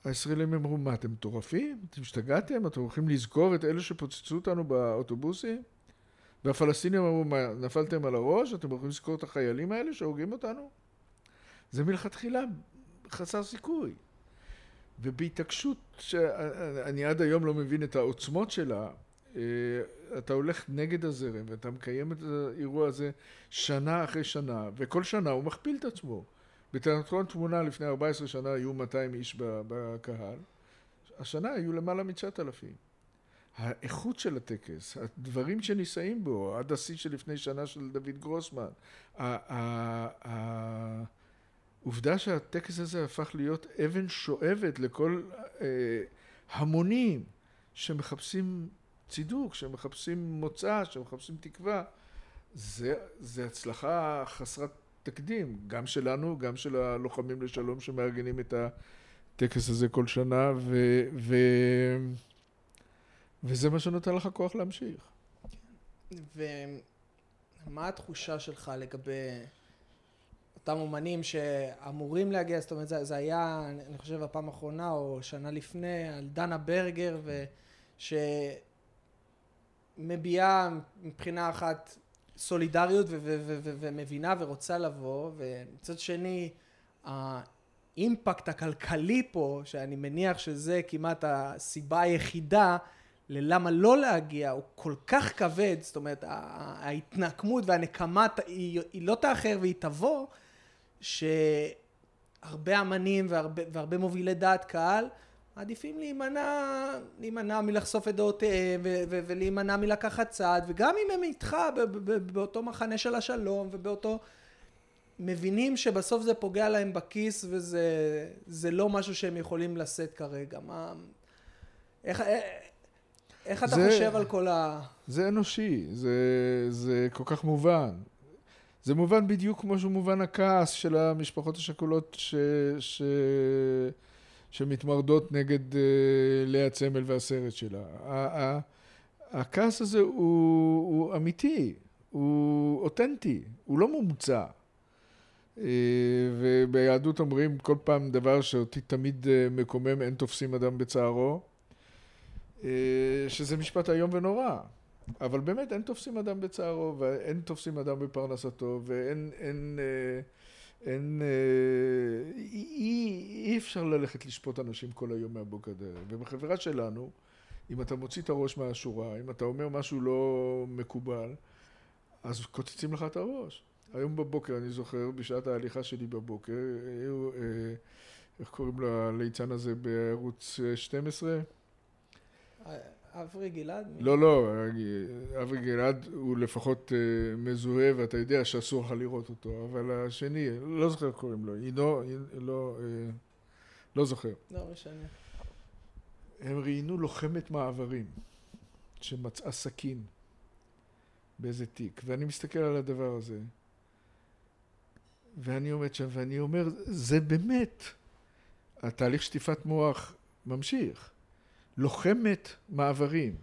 הישראלים אמרו, מה, אתם מטורפים? אתם השתגעתם? אתם הולכים לזכור את אלה שפוצצו אותנו באוטובוסים? והפלסטינים אמרו, מה, נפלתם על הראש? אתם הולכים לזכור את החיילים האלה שהורגים אותנו? זה מלכתחילה חסר סיכוי. ובהתעקשות שאני עד היום לא מבין את העוצמות שלה, אתה הולך נגד הזרם ואתה מקיים את האירוע הזה שנה אחרי שנה, וכל שנה הוא מכפיל את עצמו. בתיאטרון תמונה לפני 14 שנה היו 200 איש בקהל, השנה היו למעלה מ-9,000. האיכות של הטקס, הדברים שנישאים בו, עד השיא של לפני שנה של דוד גרוסמן, העובדה שהטקס הזה הפך להיות אבן שואבת לכל אה, המונים שמחפשים צידוק, שמחפשים מוצא, שמחפשים תקווה, זה, זה הצלחה חסרת תקדים, גם שלנו, גם של הלוחמים לשלום שמארגנים את הטקס הזה כל שנה, ו, ו, וזה מה שנותן לך כוח להמשיך. ומה התחושה שלך לגבי אותם אומנים שאמורים להגיע, זאת אומרת זה, זה היה, אני חושב, הפעם האחרונה או שנה לפני, על דנה ברגר, ו... שמביעה מבחינה אחת סולידריות ומבינה ורוצה לבוא, ומצד שני, האימפקט הכלכלי פה, שאני מניח שזה כמעט הסיבה היחידה ללמה לא להגיע, הוא כל כך כבד, זאת אומרת, ההתנקמות והנקמה היא, היא לא תאחר והיא תבוא, שהרבה אמנים והרבה, והרבה מובילי דעת קהל מעדיפים להימנע, להימנע מלחשוף את דעותיהם ולהימנע מלקחת צעד וגם אם הם איתך באותו מחנה של השלום ובאותו מבינים שבסוף זה פוגע להם בכיס וזה לא משהו שהם יכולים לשאת כרגע. מה איך, איך אתה זה, חושב על כל ה... זה אנושי זה, זה כל כך מובן. זה מובן בדיוק כמו שהוא מובן הכעס של המשפחות השכולות ש... ש... שמתמרדות נגד uh, לאה צמל והסרט שלה. הכעס הזה הוא, הוא אמיתי, הוא אותנטי, הוא לא מומצא. Uh, וביהדות אומרים כל פעם דבר שאותי תמיד uh, מקומם, אין תופסים אדם בצערו, שזה משפט איום ונורא. אבל באמת אין תופסים אדם בצערו, ואין תופסים אדם בפרנסתו, ואין... אין, אה, אין, אה, אי, אי אפשר ללכת לשפוט אנשים כל היום מהבוקר עד הערב. ובחברה שלנו, אם אתה מוציא את הראש מהשורה, אם אתה אומר משהו לא מקובל, אז קוצצים לך את הראש. היום בבוקר, אני זוכר, בשעת ההליכה שלי בבוקר, היו, אה, איך קוראים לליצן הזה בערוץ 12? אברי גלעד? לא, לא, אברי גלעד הוא לפחות uh, מזוהה ואתה יודע שאסור לך לראות אותו, אבל השני, לא זוכר איך קוראים לו, עידו, לא, uh, לא זוכר. לא משנה. הם ראיינו לוחמת מעברים שמצאה סכין באיזה תיק, ואני מסתכל על הדבר הזה, ואני עומד שם ואני אומר, זה באמת, התהליך שטיפת מוח ממשיך. לוחמת מעברים.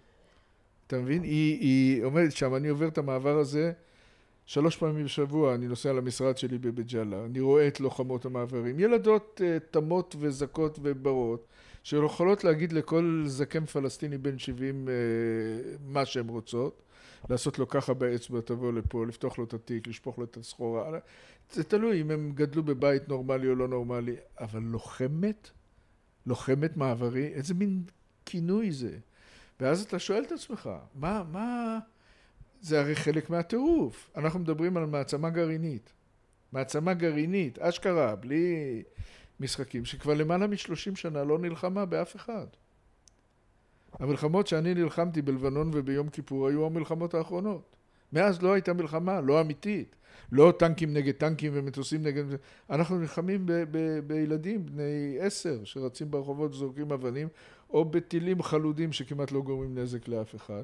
אתה מבין? היא, היא עומדת שם, אני עובר את המעבר הזה שלוש פעמים בשבוע, אני נוסע למשרד שלי בבית ג'אלה, אני רואה את לוחמות המעברים. ילדות uh, תמות וזכות וברות, שיכולות להגיד לכל זקן פלסטיני בן 70 uh, מה שהן רוצות, לעשות לו ככה באצבע, תבוא לפה, לפתוח לו את התיק, לשפוך לו את הסחורה. זה תלוי אם הם גדלו בבית נורמלי או לא נורמלי, אבל לוחמת? לוחמת מעברי? איזה מין כינוי זה? ואז אתה שואל את עצמך, מה, מה... זה הרי חלק מהטירוף. אנחנו מדברים על מעצמה גרעינית. מעצמה גרעינית, אשכרה, בלי משחקים, שכבר למעלה משלושים שנה לא נלחמה באף אחד. המלחמות שאני נלחמתי בלבנון וביום כיפור היו המלחמות האחרונות. מאז לא הייתה מלחמה, לא אמיתית. לא טנקים נגד טנקים ומטוסים נגד... אנחנו נלחמים ב- ב- בילדים בני עשר שרצים ברחובות וזורקים אבנים, או בטילים חלודים שכמעט לא גורמים נזק לאף אחד.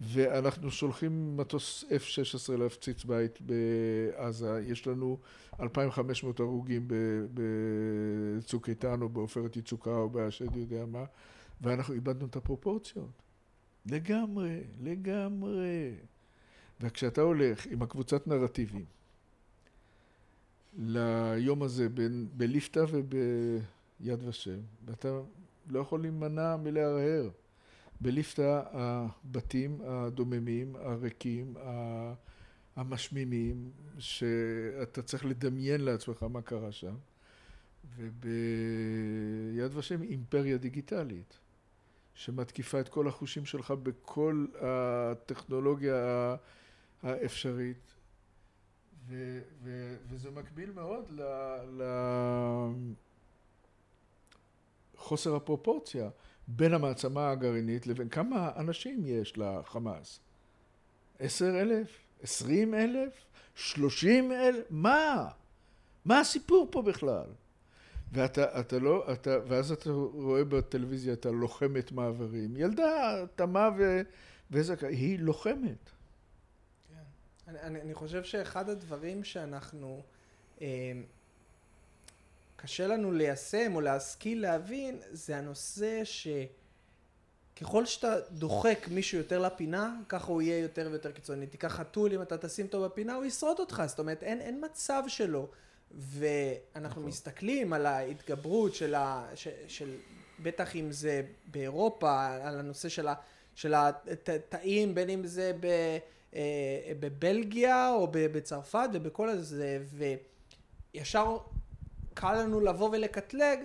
ואנחנו שולחים מטוס F-16 להפציץ בית בעזה, יש לנו 2,500 הרוגים בצוק איתן או בעופרת יצוקה או באשד יודע מה, ואנחנו איבדנו את הפרופורציות. לגמרי, לגמרי. וכשאתה הולך עם הקבוצת נרטיבים ליום הזה בין, בליפתא וביד ושם, ואתה לא יכול להימנע מלהרהר. בליפתא הבתים הדוממים, הריקים, המשמימים, שאתה צריך לדמיין לעצמך מה קרה שם, וביד ושם אימפריה דיגיטלית, שמתקיפה את כל החושים שלך בכל הטכנולוגיה האפשרית, ו, ו, וזה מקביל מאוד לחוסר הפרופורציה בין המעצמה הגרעינית לבין כמה אנשים יש לחמאס? עשר אלף? עשרים אלף? שלושים אלף? מה? מה הסיפור פה בכלל? ואתה אתה לא, אתה, ואז אתה רואה בטלוויזיה את הלוחמת מעברים. ילדה תמה וזכאי, היא לוחמת. אני, אני, אני חושב שאחד הדברים שאנחנו אה, קשה לנו ליישם או להשכיל להבין זה הנושא שככל שאתה דוחק מישהו יותר לפינה ככה הוא יהיה יותר ויותר קיצוני. תיקח חתול אם אתה תשים אותו בפינה הוא ישרוד אותך. זאת אומרת אין, אין מצב שלו ואנחנו נכון. מסתכלים על ההתגברות של, ה, של, של בטח אם זה באירופה על הנושא של ה... של התאים, בין אם זה ב, בבלגיה או בצרפת ובכל הזה, וישר קל לנו לבוא ולקטלג,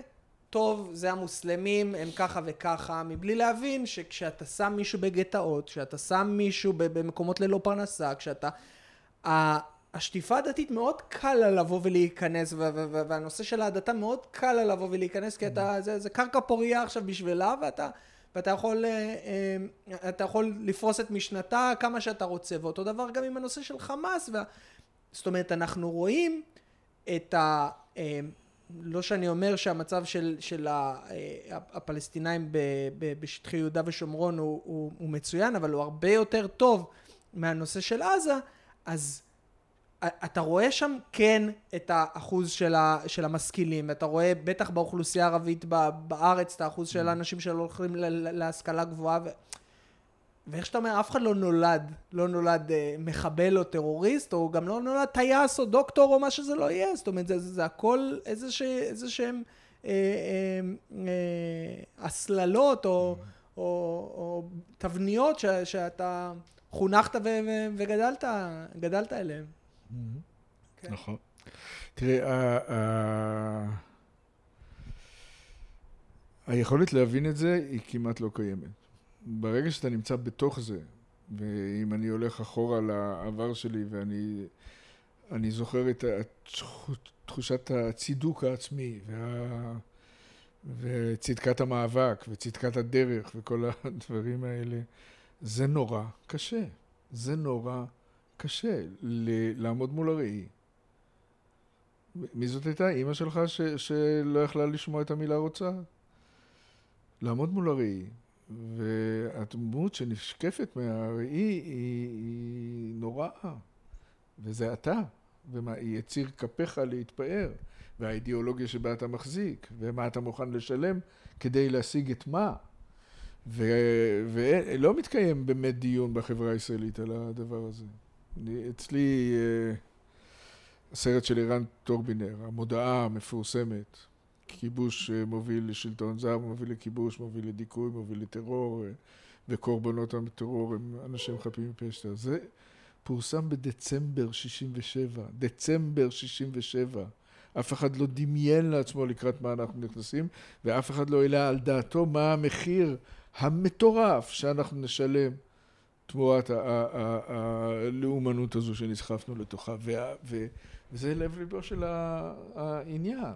טוב, זה המוסלמים, הם ככה וככה, מבלי להבין שכשאתה שם מישהו בגטאות, כשאתה שם מישהו במקומות ללא פרנסה, כשאתה... השטיפה הדתית מאוד קל לה לבוא ולהיכנס, והנושא של ההדתה מאוד קל לה לבוא ולהיכנס, כי אתה, זה, זה קרקע פורייה עכשיו בשבילה, ואתה, ואתה יכול, אה, אה, אתה יכול לפרוס את משנתה כמה שאתה רוצה, ואותו דבר גם עם הנושא של חמאס, וה... זאת אומרת, אנחנו רואים את ה... אה, לא שאני אומר שהמצב של, של הפלסטינאים בשטחי יהודה ושומרון הוא, הוא, הוא מצוין, אבל הוא הרבה יותר טוב מהנושא של עזה, אז אתה רואה שם כן את האחוז של, ה, של המשכילים, אתה רואה בטח באוכלוסייה הערבית בארץ את האחוז של mm. האנשים שלא הולכים להשכלה גבוהה, ו... ואיך שאתה אומר, אף אחד לא נולד, לא נולד אה, מחבל או טרוריסט, או גם לא נולד טייס או דוקטור או מה שזה לא יהיה, זאת אומרת, זה, זה, זה הכל איזה, ש, איזה שהם אה, אה, אה, הסללות או, mm. או, או תבניות ש, שאתה חונכת ו, ו, וגדלת גדלת אליהן. כן. נכון. תראה, היכולת להבין את זה היא כמעט לא קיימת. ברגע שאתה נמצא בתוך זה, ואם אני הולך אחורה לעבר שלי ואני אני זוכר את תחושת הצידוק העצמי וה, וצדקת המאבק וצדקת הדרך וכל הדברים האלה, זה נורא קשה. זה נורא קשה לעמוד מול הראי. מי זאת הייתה? אימא שלך ש, שלא יכלה לשמוע את המילה רוצה? לעמוד מול הראי, והדמות שנשקפת מהראי היא, היא נוראה, וזה אתה, והיא יציר כפיך להתפאר, והאידיאולוגיה שבה אתה מחזיק, ומה אתה מוכן לשלם כדי להשיג את מה. ולא מתקיים באמת דיון בחברה הישראלית על הדבר הזה. אני, אצלי אה, הסרט של ערן טורבינר, המודעה המפורסמת, כיבוש אה, מוביל לשלטון זר, מוביל לכיבוש, מוביל לדיכוי, מוביל לטרור, אה, וקורבנות הטרור הם אנשים חפים מפשע. זה פורסם בדצמבר 67, דצמבר 67. אף אחד לא דמיין לעצמו לקראת מה אנחנו נכנסים, ואף אחד לא העלה על דעתו מה המחיר המטורף שאנחנו נשלם תמורת הלאומנות הזו שנסחפנו לתוכה, וזה לב ליבו של העניין.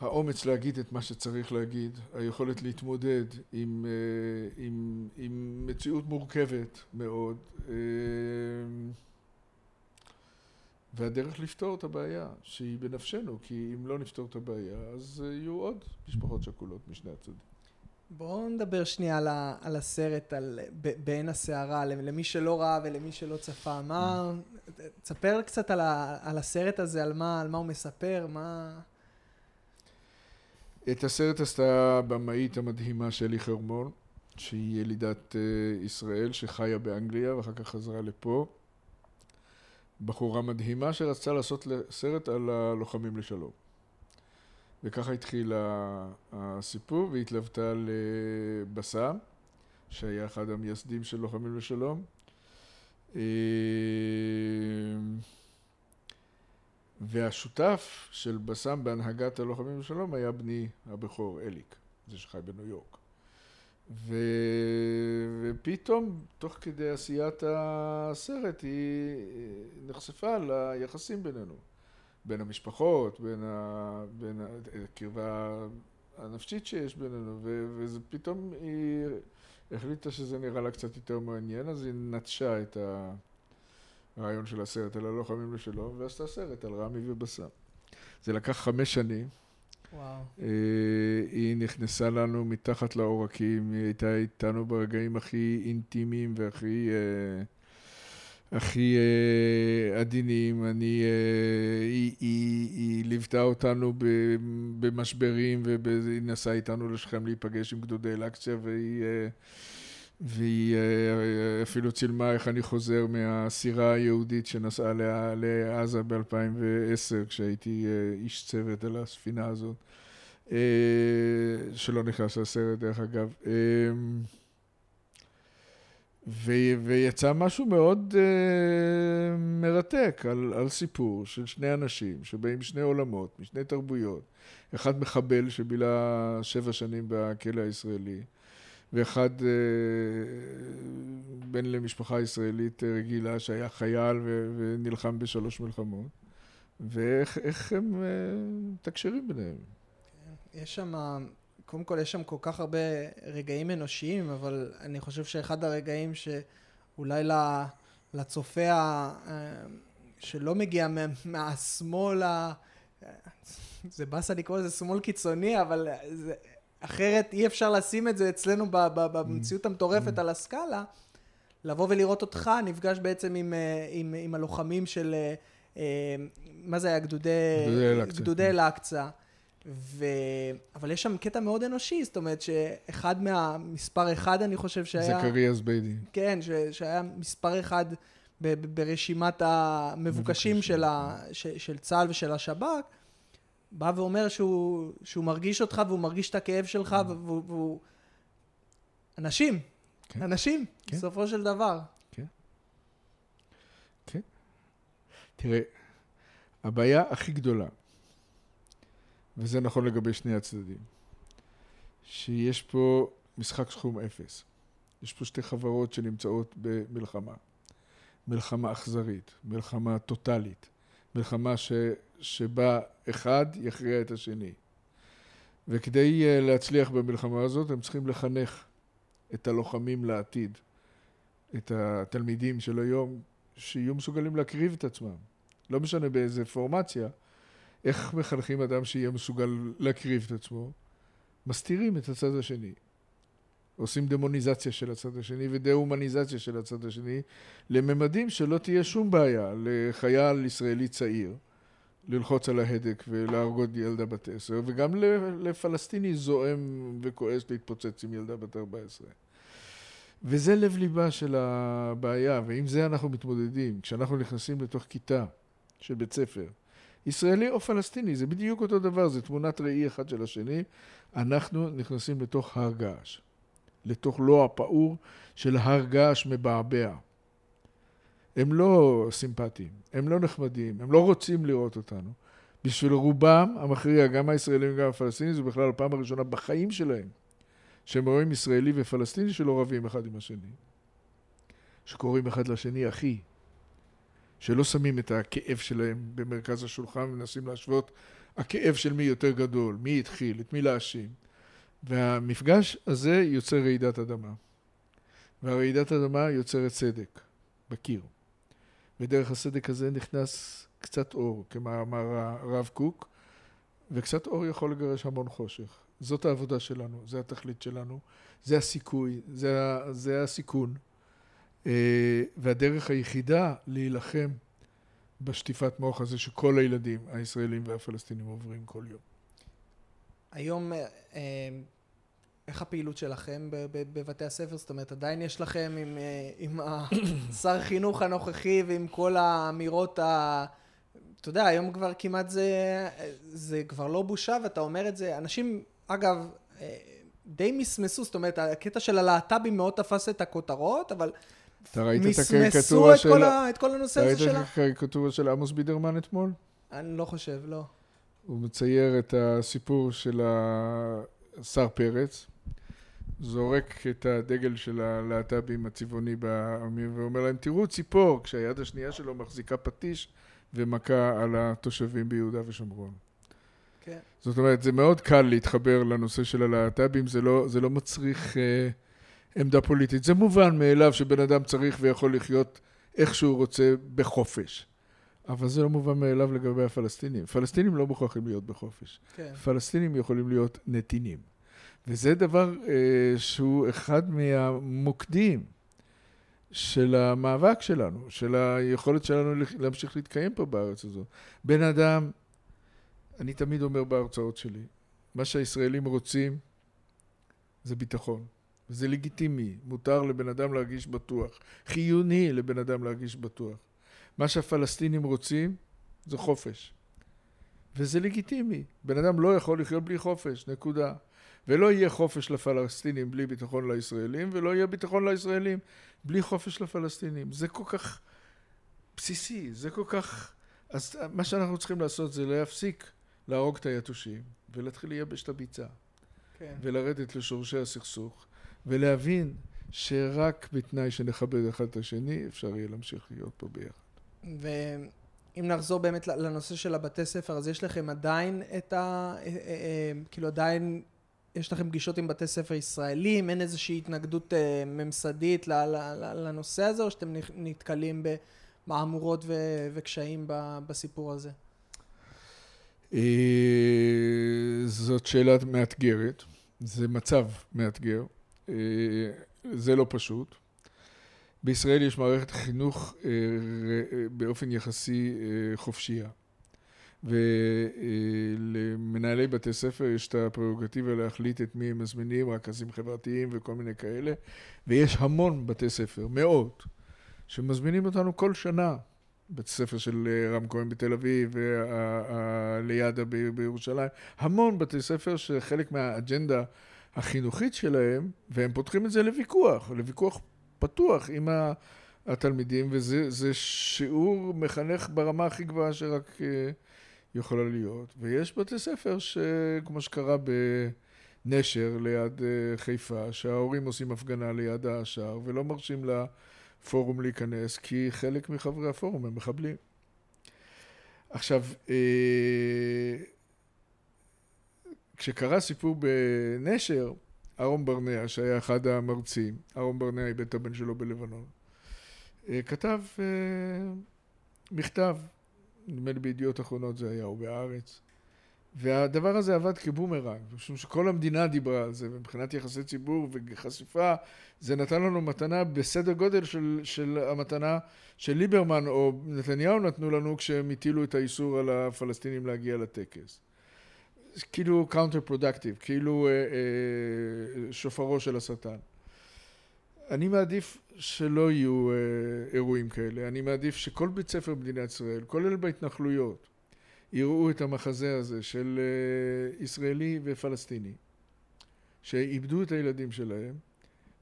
האומץ להגיד את מה שצריך להגיד, היכולת להתמודד עם, אה, עם, עם מציאות מורכבת מאוד, אה, והדרך לפתור את הבעיה, שהיא בנפשנו, כי אם לא נפתור את הבעיה, אז יהיו עוד משפחות שכולות משני הצדדים. בואו נדבר שנייה על, על הסרט, על בעין הסערה, למי שלא ראה ולמי שלא צפה. מה... תספר קצת על, ה, על הסרט הזה, על מה, על מה הוא מספר, מה... את הסרט עשתה הבמאית המדהימה שלי חרמון, שהיא ילידת uh, ישראל, שחיה באנגליה ואחר כך חזרה לפה. בחורה מדהימה שרצתה לעשות סרט על הלוחמים לשלום. וככה התחיל הסיפור, והתלוותה לבסם, שהיה אחד המייסדים של לוחמים לשלום. אה, והשותף של בסם בהנהגת הלוחמים לשלום היה בני הבכור אליק, זה שחי בניו יורק. ו... ופתאום, תוך כדי עשיית הסרט, היא נחשפה ליחסים בינינו. בין המשפחות, בין, ה... בין הקרבה הנפשית שיש בינינו, ו... וזה פתאום היא החליטה שזה נראה לה קצת יותר מעניין, אז היא נטשה את הרעיון של הסרט על הלוחמים לשלום, ועשתה סרט על רמי ובסם. זה לקח חמש שנים. וואו. היא נכנסה לנו מתחת לעורקים, היא הייתה איתנו ברגעים הכי אינטימיים והכי... אה, הכי uh, עדינים, אני, uh, היא, היא, היא ליוותה אותנו במשברים והיא נסעה איתנו לשכם להיפגש עם גדודי אל-אקציה והיא, uh, והיא uh, אפילו צילמה איך אני חוזר מהסירה היהודית שנסעה לעזה ב-2010 כשהייתי uh, איש צוות על הספינה הזאת. שלא נכנס לסרט דרך אגב. ו- ויצא משהו מאוד uh, מרתק על, על סיפור של שני אנשים שבאים משני עולמות, משני תרבויות. אחד מחבל שבילה שבע שנים בכלא הישראלי, ואחד uh, בן למשפחה ישראלית רגילה שהיה חייל ו- ונלחם בשלוש מלחמות. ואיך הם uh, מתקשרים ביניהם. כן, יש שם קודם כל יש שם כל כך הרבה רגעים אנושיים, אבל אני חושב שאחד הרגעים שאולי לצופה אה, שלא מגיע מהשמאל ה... זה באסה לקרוא לזה שמאל קיצוני, אבל זה... אחרת אי אפשר לשים את זה אצלנו במציאות המטורפת על הסקאלה, לבוא ולראות אותך נפגש בעצם עם, אה, עם, עם הלוחמים של, אה, מה זה היה? גדודי אל-אקצא. ו... אבל יש שם קטע מאוד אנושי, זאת אומרת שאחד מהמספר אחד אני חושב שהיה... זכריה זביידי. כן, ש... שהיה מספר אחד ב... ברשימת המבוקשים של, ה... ש... של צה"ל ושל השב"כ, בא ואומר שהוא, שהוא מרגיש אותך והוא מרגיש את הכאב שלך mm. והוא... והוא... אנשים, כן. אנשים, כן. בסופו של דבר. כן. כן. תראה, הבעיה הכי גדולה וזה נכון לגבי שני הצדדים, שיש פה משחק סכום אפס. יש פה שתי חברות שנמצאות במלחמה. מלחמה אכזרית, מלחמה טוטאלית, מלחמה ש, שבה אחד יכריע את השני. וכדי uh, להצליח במלחמה הזאת הם צריכים לחנך את הלוחמים לעתיד, את התלמידים של היום, שיהיו מסוגלים להקריב את עצמם. לא משנה באיזה פורמציה, איך מחנכים אדם שיהיה מסוגל להקריב את עצמו? מסתירים את הצד השני. עושים דמוניזציה של הצד השני ודה-הומניזציה של הצד השני לממדים שלא תהיה שום בעיה לחייל ישראלי צעיר ללחוץ על ההדק ולהרגות ילדה בת עשר וגם לפלסטיני זועם וכועס להתפוצץ עם ילדה בת ארבע עשרה. וזה לב ליבה של הבעיה ועם זה אנחנו מתמודדים כשאנחנו נכנסים לתוך כיתה של בית ספר ישראלי או פלסטיני, זה בדיוק אותו דבר, זה תמונת ראי אחד של השני. אנחנו נכנסים לתוך הר געש, לתוך לא הפעור של הר געש מבעבע. הם לא סימפטיים, הם לא נחמדים, הם לא רוצים לראות אותנו. בשביל רובם המכריע, גם הישראלים וגם הפלסטינים, זו בכלל הפעם הראשונה בחיים שלהם שהם רואים ישראלי ופלסטיני שלא רבים אחד עם השני. שקוראים אחד לשני אחי, שלא שמים את הכאב שלהם במרכז השולחן ומנסים להשוות הכאב של מי יותר גדול, מי התחיל, את מי להאשים. והמפגש הזה יוצר רעידת אדמה. והרעידת אדמה יוצרת צדק בקיר. ודרך הסדק הזה נכנס קצת אור, כמאמר הרב קוק, וקצת אור יכול לגרש המון חושך. זאת העבודה שלנו, זה התכלית שלנו, זה הסיכוי, זה, זה הסיכון. אה, והדרך היחידה להילחם בשטיפת מוח הזה שכל הילדים הישראלים והפלסטינים עוברים כל יום. היום אה, אה, איך הפעילות שלכם בבתי הספר? זאת אומרת, עדיין יש לכם עם, עם שר החינוך הנוכחי ועם כל האמירות ה... אתה יודע, היום כבר כמעט זה, זה כבר לא בושה, ואתה אומר את זה, אנשים, אגב, די מסמסו, זאת אומרת, הקטע של הלהט"בים מאוד תפס את הכותרות, אבל אתה ראית את הקריקטורה של... מסמסו את כל הנושא הזה שלה? ראית את הקריקטורה של עמוס בידרמן אתמול? אני לא חושב, לא. הוא מצייר את הסיפור של השר פרץ, זורק את הדגל של הלהט"בים הצבעוני בעמים ואומר להם, תראו ציפור, כשהיד השנייה שלו מחזיקה פטיש ומכה על התושבים ביהודה ושומרון. כן. זאת אומרת, זה מאוד קל להתחבר לנושא של הלהט"בים, זה לא, זה לא מצריך... Uh, עמדה פוליטית. זה מובן מאליו שבן אדם צריך ויכול לחיות איך שהוא רוצה בחופש. אבל זה לא מובן מאליו לגבי הפלסטינים. פלסטינים לא מוכרחים להיות בחופש. כן. פלסטינים יכולים להיות נתינים. וזה דבר אה, שהוא אחד מהמוקדים של המאבק שלנו, של היכולת שלנו להמשיך להתקיים פה בארץ הזאת. בן אדם, אני תמיד אומר בהרצאות שלי, מה שהישראלים רוצים זה ביטחון. זה לגיטימי, מותר לבן אדם להרגיש בטוח, חיוני לבן אדם להרגיש בטוח. מה שהפלסטינים רוצים זה חופש. וזה לגיטימי. בן אדם לא יכול לחיות בלי חופש, נקודה. ולא יהיה חופש לפלסטינים בלי ביטחון לישראלים, ולא יהיה ביטחון לישראלים בלי חופש לפלסטינים. זה כל כך בסיסי, זה כל כך... אז מה שאנחנו צריכים לעשות זה להפסיק להרוג את היתושים, ולהתחיל לייבש את הביצה. כן. ולרדת לשורשי הסכסוך, ולהבין שרק בתנאי שנכבד אחד את השני, אפשר יהיה להמשיך להיות פה ביחד. ואם נחזור באמת לנושא של הבתי ספר, אז יש לכם עדיין את ה... אה, אה, אה, כאילו עדיין יש לכם פגישות עם בתי ספר ישראלים? אין איזושהי התנגדות ממסדית לנושא הזה, או שאתם נתקלים במהמורות וקשיים בסיפור הזה? זאת שאלה מאתגרת, זה מצב מאתגר. זה לא פשוט. בישראל יש מערכת חינוך אה, באופן יחסי אה, חופשייה. ולמנהלי בתי ספר יש את הפררוגטיבה להחליט את מי הם מזמינים, רכזים חברתיים וכל מיני כאלה, ויש המון בתי ספר, מאות, שמזמינים אותנו כל שנה. בית ספר של אה, רם כהן בתל אביב, ליד"ה בירושלים, המון בתי ספר שחלק מהאג'נדה החינוכית שלהם, והם פותחים את זה לוויכוח, לוויכוח פתוח עם התלמידים, וזה שיעור מחנך ברמה הכי גבוהה שרק אה, יכולה להיות. ויש בתי ספר שכמו שקרה בנשר ליד אה, חיפה, שההורים עושים הפגנה ליד השער ולא מרשים לפורום להיכנס, כי חלק מחברי הפורום הם מחבלים. עכשיו, אה, כשקרה סיפור בנשר, אהרון ברנע, שהיה אחד המרצים, אהרון ברנע איבד את הבן שלו בלבנון, אה, כתב אה, מכתב, נדמה לי בידיעות אחרונות זה היה, או בהארץ, והדבר הזה עבד כבומרנג, משום שכל המדינה דיברה על זה, ומבחינת יחסי ציבור וחשיפה, זה נתן לנו מתנה בסדר גודל של, של המתנה של ליברמן או נתניהו נתנו לנו כשהם הטילו את האיסור על הפלסטינים להגיע לטקס. כאילו counterproductive, כאילו אה, אה, שופרו של השטן. אני מעדיף שלא יהיו אה, אירועים כאלה, אני מעדיף שכל בית ספר במדינת ישראל, כולל בהתנחלויות, יראו את המחזה הזה של ישראלי ופלסטיני, שאיבדו את הילדים שלהם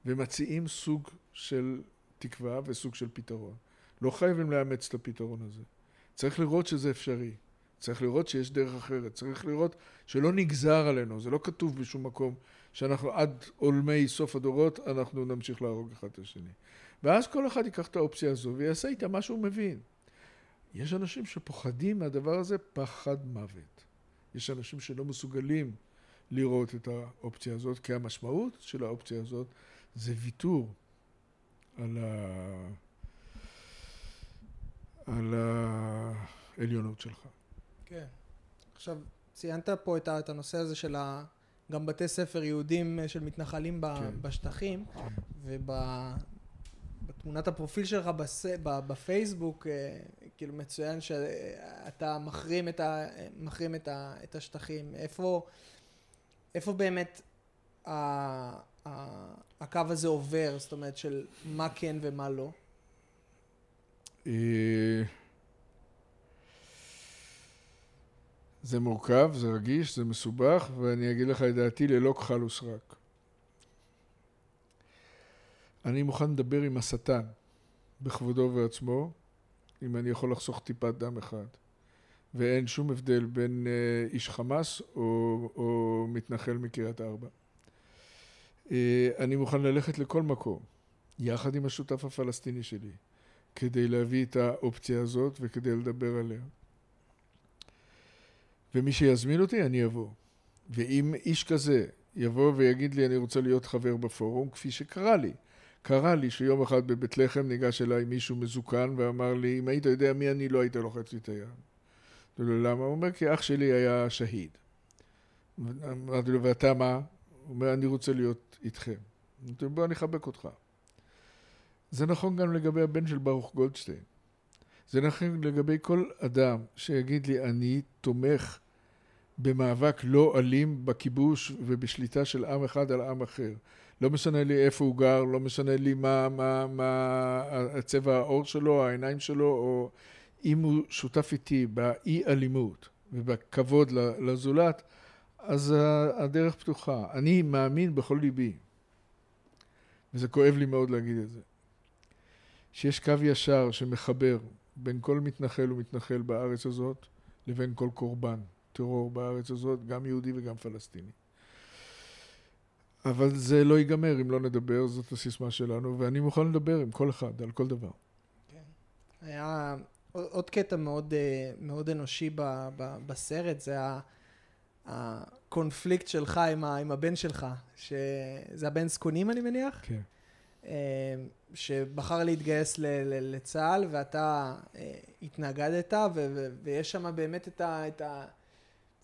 ומציעים סוג של תקווה וסוג של פתרון. לא חייבים לאמץ את הפתרון הזה. צריך לראות שזה אפשרי. צריך לראות שיש דרך אחרת, צריך לראות שלא נגזר עלינו, זה לא כתוב בשום מקום שאנחנו עד עולמי סוף הדורות אנחנו נמשיך להרוג אחד את השני. ואז כל אחד ייקח את האופציה הזו ויעשה איתה מה שהוא מבין. יש אנשים שפוחדים מהדבר הזה פחד מוות. יש אנשים שלא מסוגלים לראות את האופציה הזאת, כי המשמעות של האופציה הזאת זה ויתור על, ה... על העליונות שלך. כן. עכשיו, ציינת פה את, את הנושא הזה של ה... גם בתי ספר יהודים אה, של מתנחלים כן. בשטחים, כן. ובתמונת הפרופיל שלך בס... בפייסבוק, אה, כאילו מצוין שאתה מחרים את, ה... מחרים את, ה... את השטחים. איפה, איפה באמת ה... ה... הקו הזה עובר? זאת אומרת, של מה כן ומה לא? אה, זה מורכב, זה רגיש, זה מסובך, ואני אגיד לך את דעתי ללא כחל וסרק. אני מוכן לדבר עם השטן בכבודו ובעצמו, אם אני יכול לחסוך טיפת דם אחד. ואין שום הבדל בין אה, איש חמאס או, או מתנחל מקריית ארבע. אה, אני מוכן ללכת לכל מקום, יחד עם השותף הפלסטיני שלי, כדי להביא את האופציה הזאת וכדי לדבר עליה. ומי שיזמין אותי, אני אבוא. ואם איש כזה יבוא ויגיד לי, אני רוצה להיות חבר בפורום, כפי שקרה לי. קרה לי שיום אחד בבית לחם ניגש אליי מישהו מזוקן ואמר לי, אם היית יודע מי אני, לא היית לוחץ לי את היד. אמרתי לו, למה? הוא אומר, כי אח שלי היה שהיד. אמרתי לו, ואתה מה? הוא אומר, אני רוצה להיות איתכם. אמרתי לו, בוא, אני אחבק אותך. זה נכון גם לגבי הבן של ברוך גולדשטיין. זה נכון לגבי כל אדם שיגיד לי, אני תומך במאבק לא אלים בכיבוש ובשליטה של עם אחד על עם אחר. לא משנה לי איפה הוא גר, לא משנה לי מה, מה, מה צבע העור שלו, העיניים שלו, או אם הוא שותף איתי באי אלימות ובכבוד לזולת, אז הדרך פתוחה. אני מאמין בכל ליבי, וזה כואב לי מאוד להגיד את זה, שיש קו ישר שמחבר בין כל מתנחל ומתנחל בארץ הזאת לבין כל קורבן טרור בארץ הזאת, גם יהודי וגם פלסטיני. אבל זה לא ייגמר אם לא נדבר, זאת הסיסמה שלנו, ואני מוכן לדבר עם כל אחד על כל דבר. כן. היה עוד קטע מאוד, אה, מאוד אנושי ב, ב, בסרט, זה הקונפליקט שלך עם, ה, עם הבן שלך, שזה הבן זקונים אני מניח? כן. אה, שבחר להתגייס ל, ל, לצה"ל ואתה אה, התנגדת ו, ו, ויש שם באמת את ה... את ה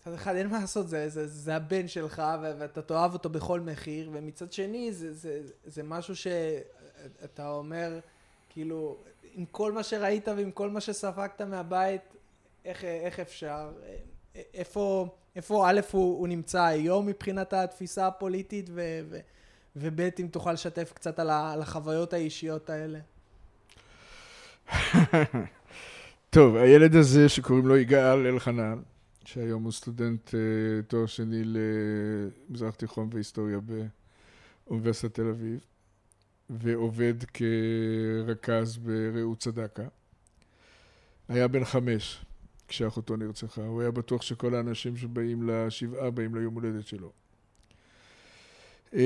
מצד אחד אין מה לעשות, זה, זה, זה הבן שלך ואתה תאהב אותו בכל מחיר, ומצד שני זה, זה, זה משהו שאתה אומר, כאילו, עם כל מה שראית ועם כל מה שספגת מהבית, איך, איך אפשר? איפה, איפה א' הוא, הוא נמצא היום מבחינת התפיסה הפוליטית, ו, ו, וב' אם תוכל לשתף קצת על, ה, על החוויות האישיות האלה. טוב, הילד הזה שקוראים לו יגאל אלחנן, שהיום הוא סטודנט uh, תואר שני למזרח תיכון והיסטוריה באוניברסיטת תל אביב, ועובד כרכז ברעות צדקה. היה בן חמש כשאחותו נרצחה, הוא היה בטוח שכל האנשים שבאים לשבעה באים ליום הולדת שלו. Uh,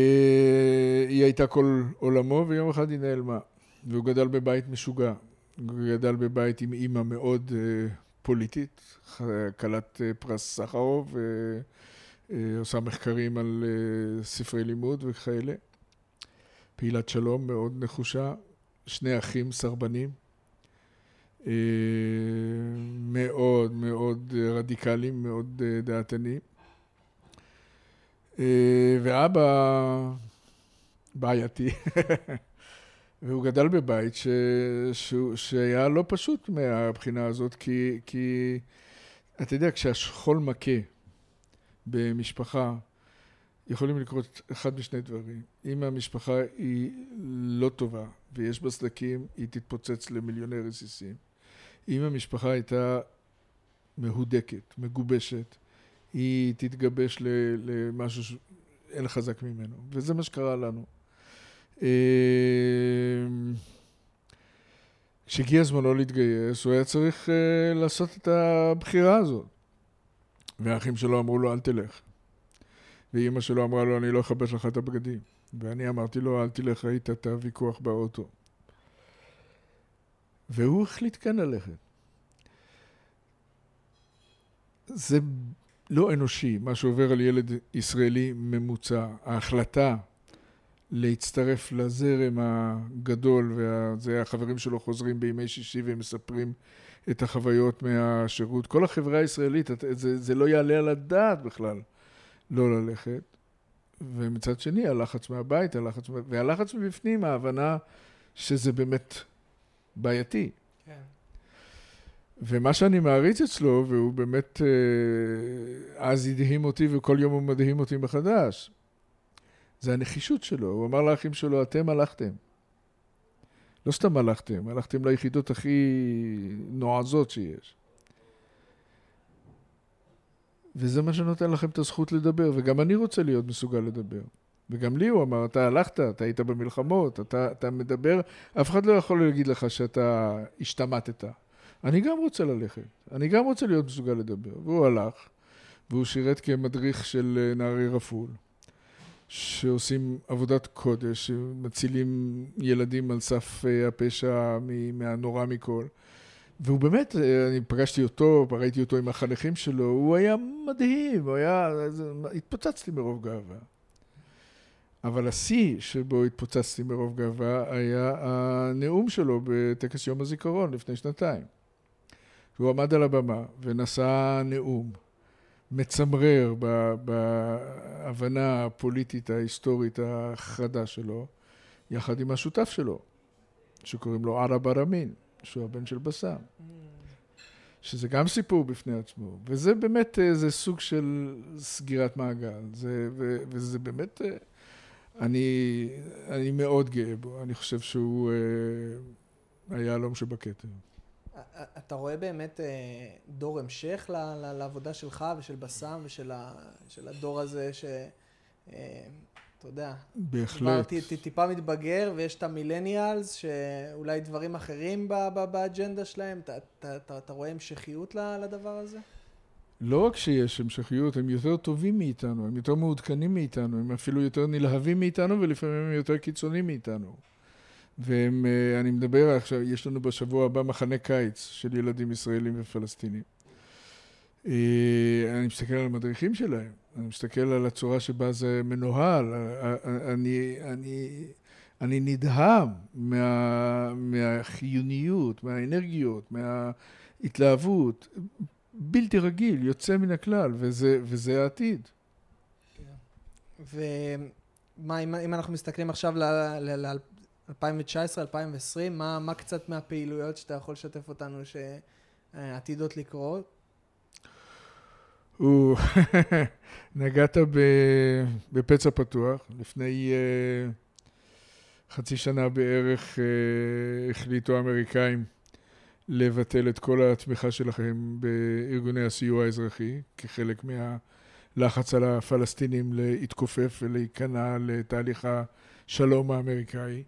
היא הייתה כל עולמו ויום אחד היא נעלמה, והוא גדל בבית משוגע. הוא גדל בבית עם אימא מאוד uh, פוליטית, כלת אה, פרס סחרוב, ועושה מחקרים על אה, ספרי לימוד וכאלה. פעילת שלום מאוד נחושה, שני אחים סרבנים, אה, מאוד מאוד רדיקליים, מאוד דעתנים. ואבא בעייתי. והוא גדל בבית ש... ש... שהיה לא פשוט מהבחינה הזאת, כי, כי אתה יודע, כשהשכול מכה במשפחה, יכולים לקרות אחד משני דברים. אם המשפחה היא לא טובה ויש בה סדקים, היא תתפוצץ למיליוני רסיסים. אם המשפחה הייתה מהודקת, מגובשת, היא תתגבש למשהו שאין חזק ממנו. וזה מה שקרה לנו. אמ, כשהגיע זמנו להתגייס, הוא היה צריך uh, לעשות את הבחירה הזאת. והאחים שלו אמרו לו, אל תלך. ואימא שלו אמרה לו, אני לא אכבש לך את הבגדים. ואני אמרתי לו, אל תלך, ראית את הוויכוח באוטו. והוא החליט כן ללכת. זה לא אנושי, מה שעובר על ילד ישראלי ממוצע. ההחלטה להצטרף לזרם הגדול, וזה החברים שלו חוזרים בימי שישי והם מספרים את החוויות מהשירות. כל החברה הישראלית, זה, זה לא יעלה על הדעת בכלל לא ללכת. ומצד שני, הלחץ מהבית, הלחץ, והלחץ מבפנים, ההבנה שזה באמת בעייתי. כן. ומה שאני מעריץ אצלו, והוא באמת אה, אז הדהים אותי, וכל יום הוא מדהים אותי מחדש, זה הנחישות שלו. הוא אמר לאחים שלו, אתם הלכתם. לא סתם הלכתם, הלכתם ליחידות הכי נועזות שיש. וזה מה שנותן לכם את הזכות לדבר, וגם אני רוצה להיות מסוגל לדבר. וגם לי הוא אמר, אתה הלכת, אתה היית במלחמות, אתה, אתה מדבר, אף אחד לא יכול להגיד לך שאתה השתמטת. אני גם רוצה ללכת, אני גם רוצה להיות מסוגל לדבר. והוא הלך, והוא שירת כמדריך של נערי רפול. שעושים עבודת קודש, שמצילים ילדים על סף אה, הפשע מהנורא מכל. והוא באמת, אה, אני פגשתי אותו, ראיתי אותו עם החניכים שלו, הוא היה מדהים, הוא היה, התפוצצתי מרוב גאווה. אבל השיא שבו התפוצצתי מרוב גאווה היה הנאום שלו בטקס יום הזיכרון לפני שנתיים. הוא עמד על הבמה ונשא נאום. מצמרר בהבנה הפוליטית ההיסטורית החדה שלו, יחד עם השותף שלו, שקוראים לו ערב ארמין, שהוא הבן של בסאם. שזה גם סיפור בפני עצמו, וזה באמת איזה אה, סוג של סגירת מעגל, זה, ו, וזה באמת, אה, אני, אני מאוד גאה בו, אני חושב שהוא אה, היהלום שבכתר. אתה רואה באמת דור המשך לעבודה שלך ושל בסאם ושל הדור הזה ש... אתה יודע, בהחלט. כבר טיפה מתבגר ויש את המילניאלס שאולי דברים אחרים באג'נדה שלהם, אתה, אתה, אתה, אתה רואה המשכיות לדבר הזה? לא רק שיש המשכיות, הם יותר טובים מאיתנו, הם יותר מעודכנים מאיתנו, הם אפילו יותר נלהבים מאיתנו ולפעמים הם יותר קיצוניים מאיתנו. ואני אה, מדבר עכשיו, יש לנו בשבוע הבא מחנה קיץ של ילדים ישראלים ופלסטינים. אה, אני מסתכל על המדריכים שלהם, אני מסתכל על הצורה שבה זה מנוהל, אני, אני, אני נדהם מה, מהחיוניות, מהאנרגיות, מההתלהבות. בלתי רגיל, יוצא מן הכלל, וזה, וזה העתיד. ומה, אם, אם אנחנו מסתכלים עכשיו ל-2019-2020, מה, מה קצת מהפעילויות שאתה יכול לשתף אותנו שעתידות לקרות? נגעת בפצע פתוח. לפני uh, חצי שנה בערך uh, החליטו האמריקאים לבטל את כל התמיכה שלכם בארגוני הסיוע האזרחי, כחלק מהלחץ על הפלסטינים להתכופף ולהיכנע לתהליך השלום האמריקאי.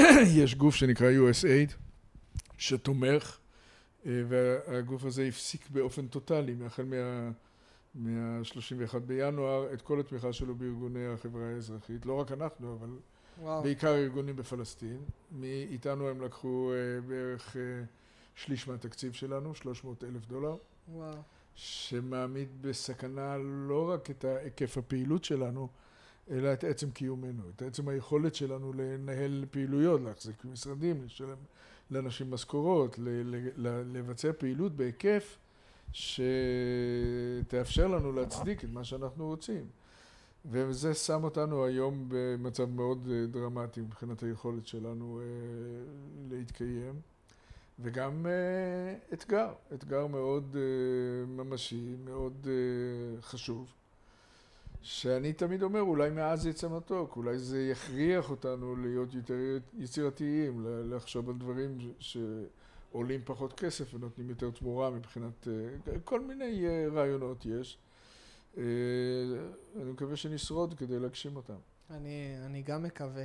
יש גוף שנקרא USAID, שתומך, אה, והגוף הזה הפסיק באופן טוטאלי, החל מה... מה-31 בינואר, את כל התמיכה שלו בארגוני החברה האזרחית. לא רק אנחנו, אבל וואו. בעיקר ארגונים בפלסטין. מאיתנו הם לקחו uh, בערך uh, שליש מהתקציב שלנו, 300 אלף דולר. וואו. שמעמיד בסכנה לא רק את היקף הפעילות שלנו, אלא את עצם קיומנו, את עצם היכולת שלנו לנהל פעילויות, להחזיק משרדים, לשלם לאנשים משכורות, לבצע פעילות בהיקף שתאפשר לנו להצדיק את מה שאנחנו רוצים. וזה שם אותנו היום במצב מאוד אה, דרמטי מבחינת היכולת שלנו אה, להתקיים. וגם אה, אתגר, אתגר מאוד ממשי, מאוד חשוב, שאני תמיד אומר, אולי מעז יצא מתוק, אולי זה יכריח אותנו להיות יותר יצירתיים, לחשוב על דברים ש... עולים פחות כסף ונותנים יותר תמורה מבחינת... אה, כל מיני אה, רעיונות יש. אה, אני מקווה שנשרוד כדי להגשים אותם. אני, אני גם מקווה.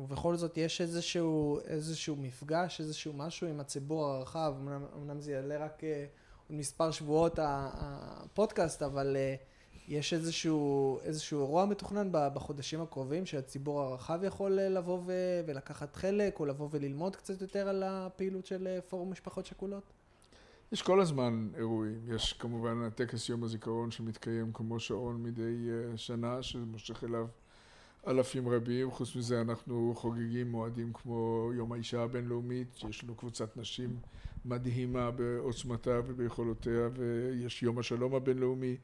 ובכל זאת יש איזשהו, איזשהו מפגש, איזשהו משהו עם הציבור הרחב, אמנם זה יעלה רק עוד מספר שבועות הפודקאסט, אבל יש איזשהו, איזשהו אירוע מתוכנן בחודשים הקרובים שהציבור הרחב יכול אה, לבוא ו- ולקחת חלק, או לבוא וללמוד קצת יותר על הפעילות של אה, פורום משפחות שכולות? יש כל הזמן אירועים. יש כמובן הטקס יום הזיכרון שמתקיים כמו שעון מדי אה, שנה, שמושך אליו אלפים רבים. חוץ מזה אנחנו חוגגים מועדים כמו יום האישה הבינלאומית, שיש לנו קבוצת נשים מדהימה בעוצמתה וביכולותיה, ויש יום השלום הבינלאומי.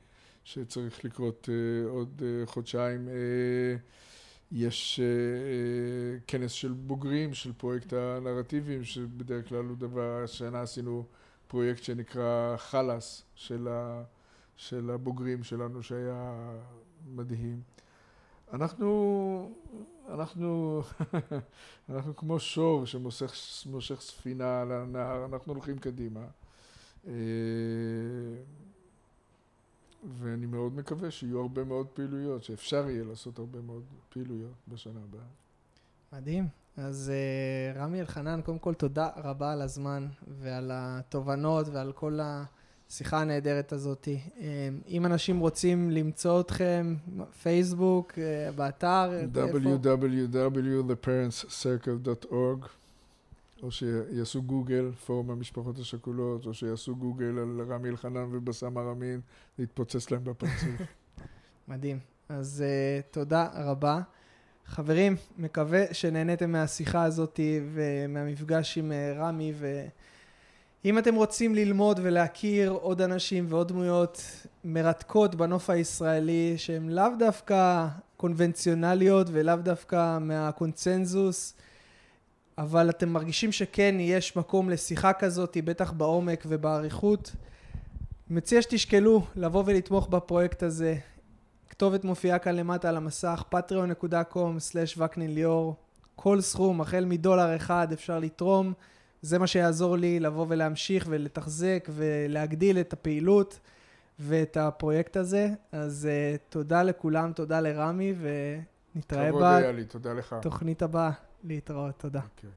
שצריך לקרות uh, עוד uh, חודשיים. Uh, יש כנס של בוגרים של פרויקט הנרטיבים, שבדרך כלל הוא דבר, השנה עשינו פרויקט שנקרא חלאס של, ה, של הבוגרים שלנו, שהיה מדהים. אנחנו, אנחנו, אנחנו כמו שור שמושך ספינה על הנהר, אנחנו הולכים קדימה. ואני מאוד מקווה שיהיו הרבה מאוד פעילויות, שאפשר יהיה לעשות הרבה מאוד פעילויות בשנה הבאה. מדהים. אז uh, רמי אלחנן, קודם כל תודה רבה על הזמן ועל התובנות ועל כל השיחה הנהדרת הזאת. Um, אם אנשים רוצים למצוא אתכם, פייסבוק, uh, באתר, www.theparentscircle.org או שיעשו גוגל, פורום המשפחות השכולות, או שיעשו גוגל על רמי אלחנן ובסם ארמין, להתפוצץ להם בפרצוף. מדהים. אז uh, תודה רבה. חברים, מקווה שנהניתם מהשיחה הזאת ומהמפגש עם uh, רמי, ואם אתם רוצים ללמוד ולהכיר עוד אנשים ועוד דמויות מרתקות בנוף הישראלי, שהן לאו דווקא קונבנציונליות ולאו דווקא מהקונצנזוס, אבל אתם מרגישים שכן יש מקום לשיחה כזאת, בטח בעומק ובאריכות. מציע שתשקלו לבוא ולתמוך בפרויקט הזה. כתובת מופיעה כאן למטה על המסך, patreon.com/וקנין ליאור. כל סכום, החל מדולר אחד, אפשר לתרום זה מה שיעזור לי לבוא ולהמשיך ולתחזק ולהגדיל את הפעילות ואת הפרויקט הזה. אז uh, תודה לכולם, תודה לרמי, ונתראה. בתוכנית הבאה. להתראות, תודה. אוקיי.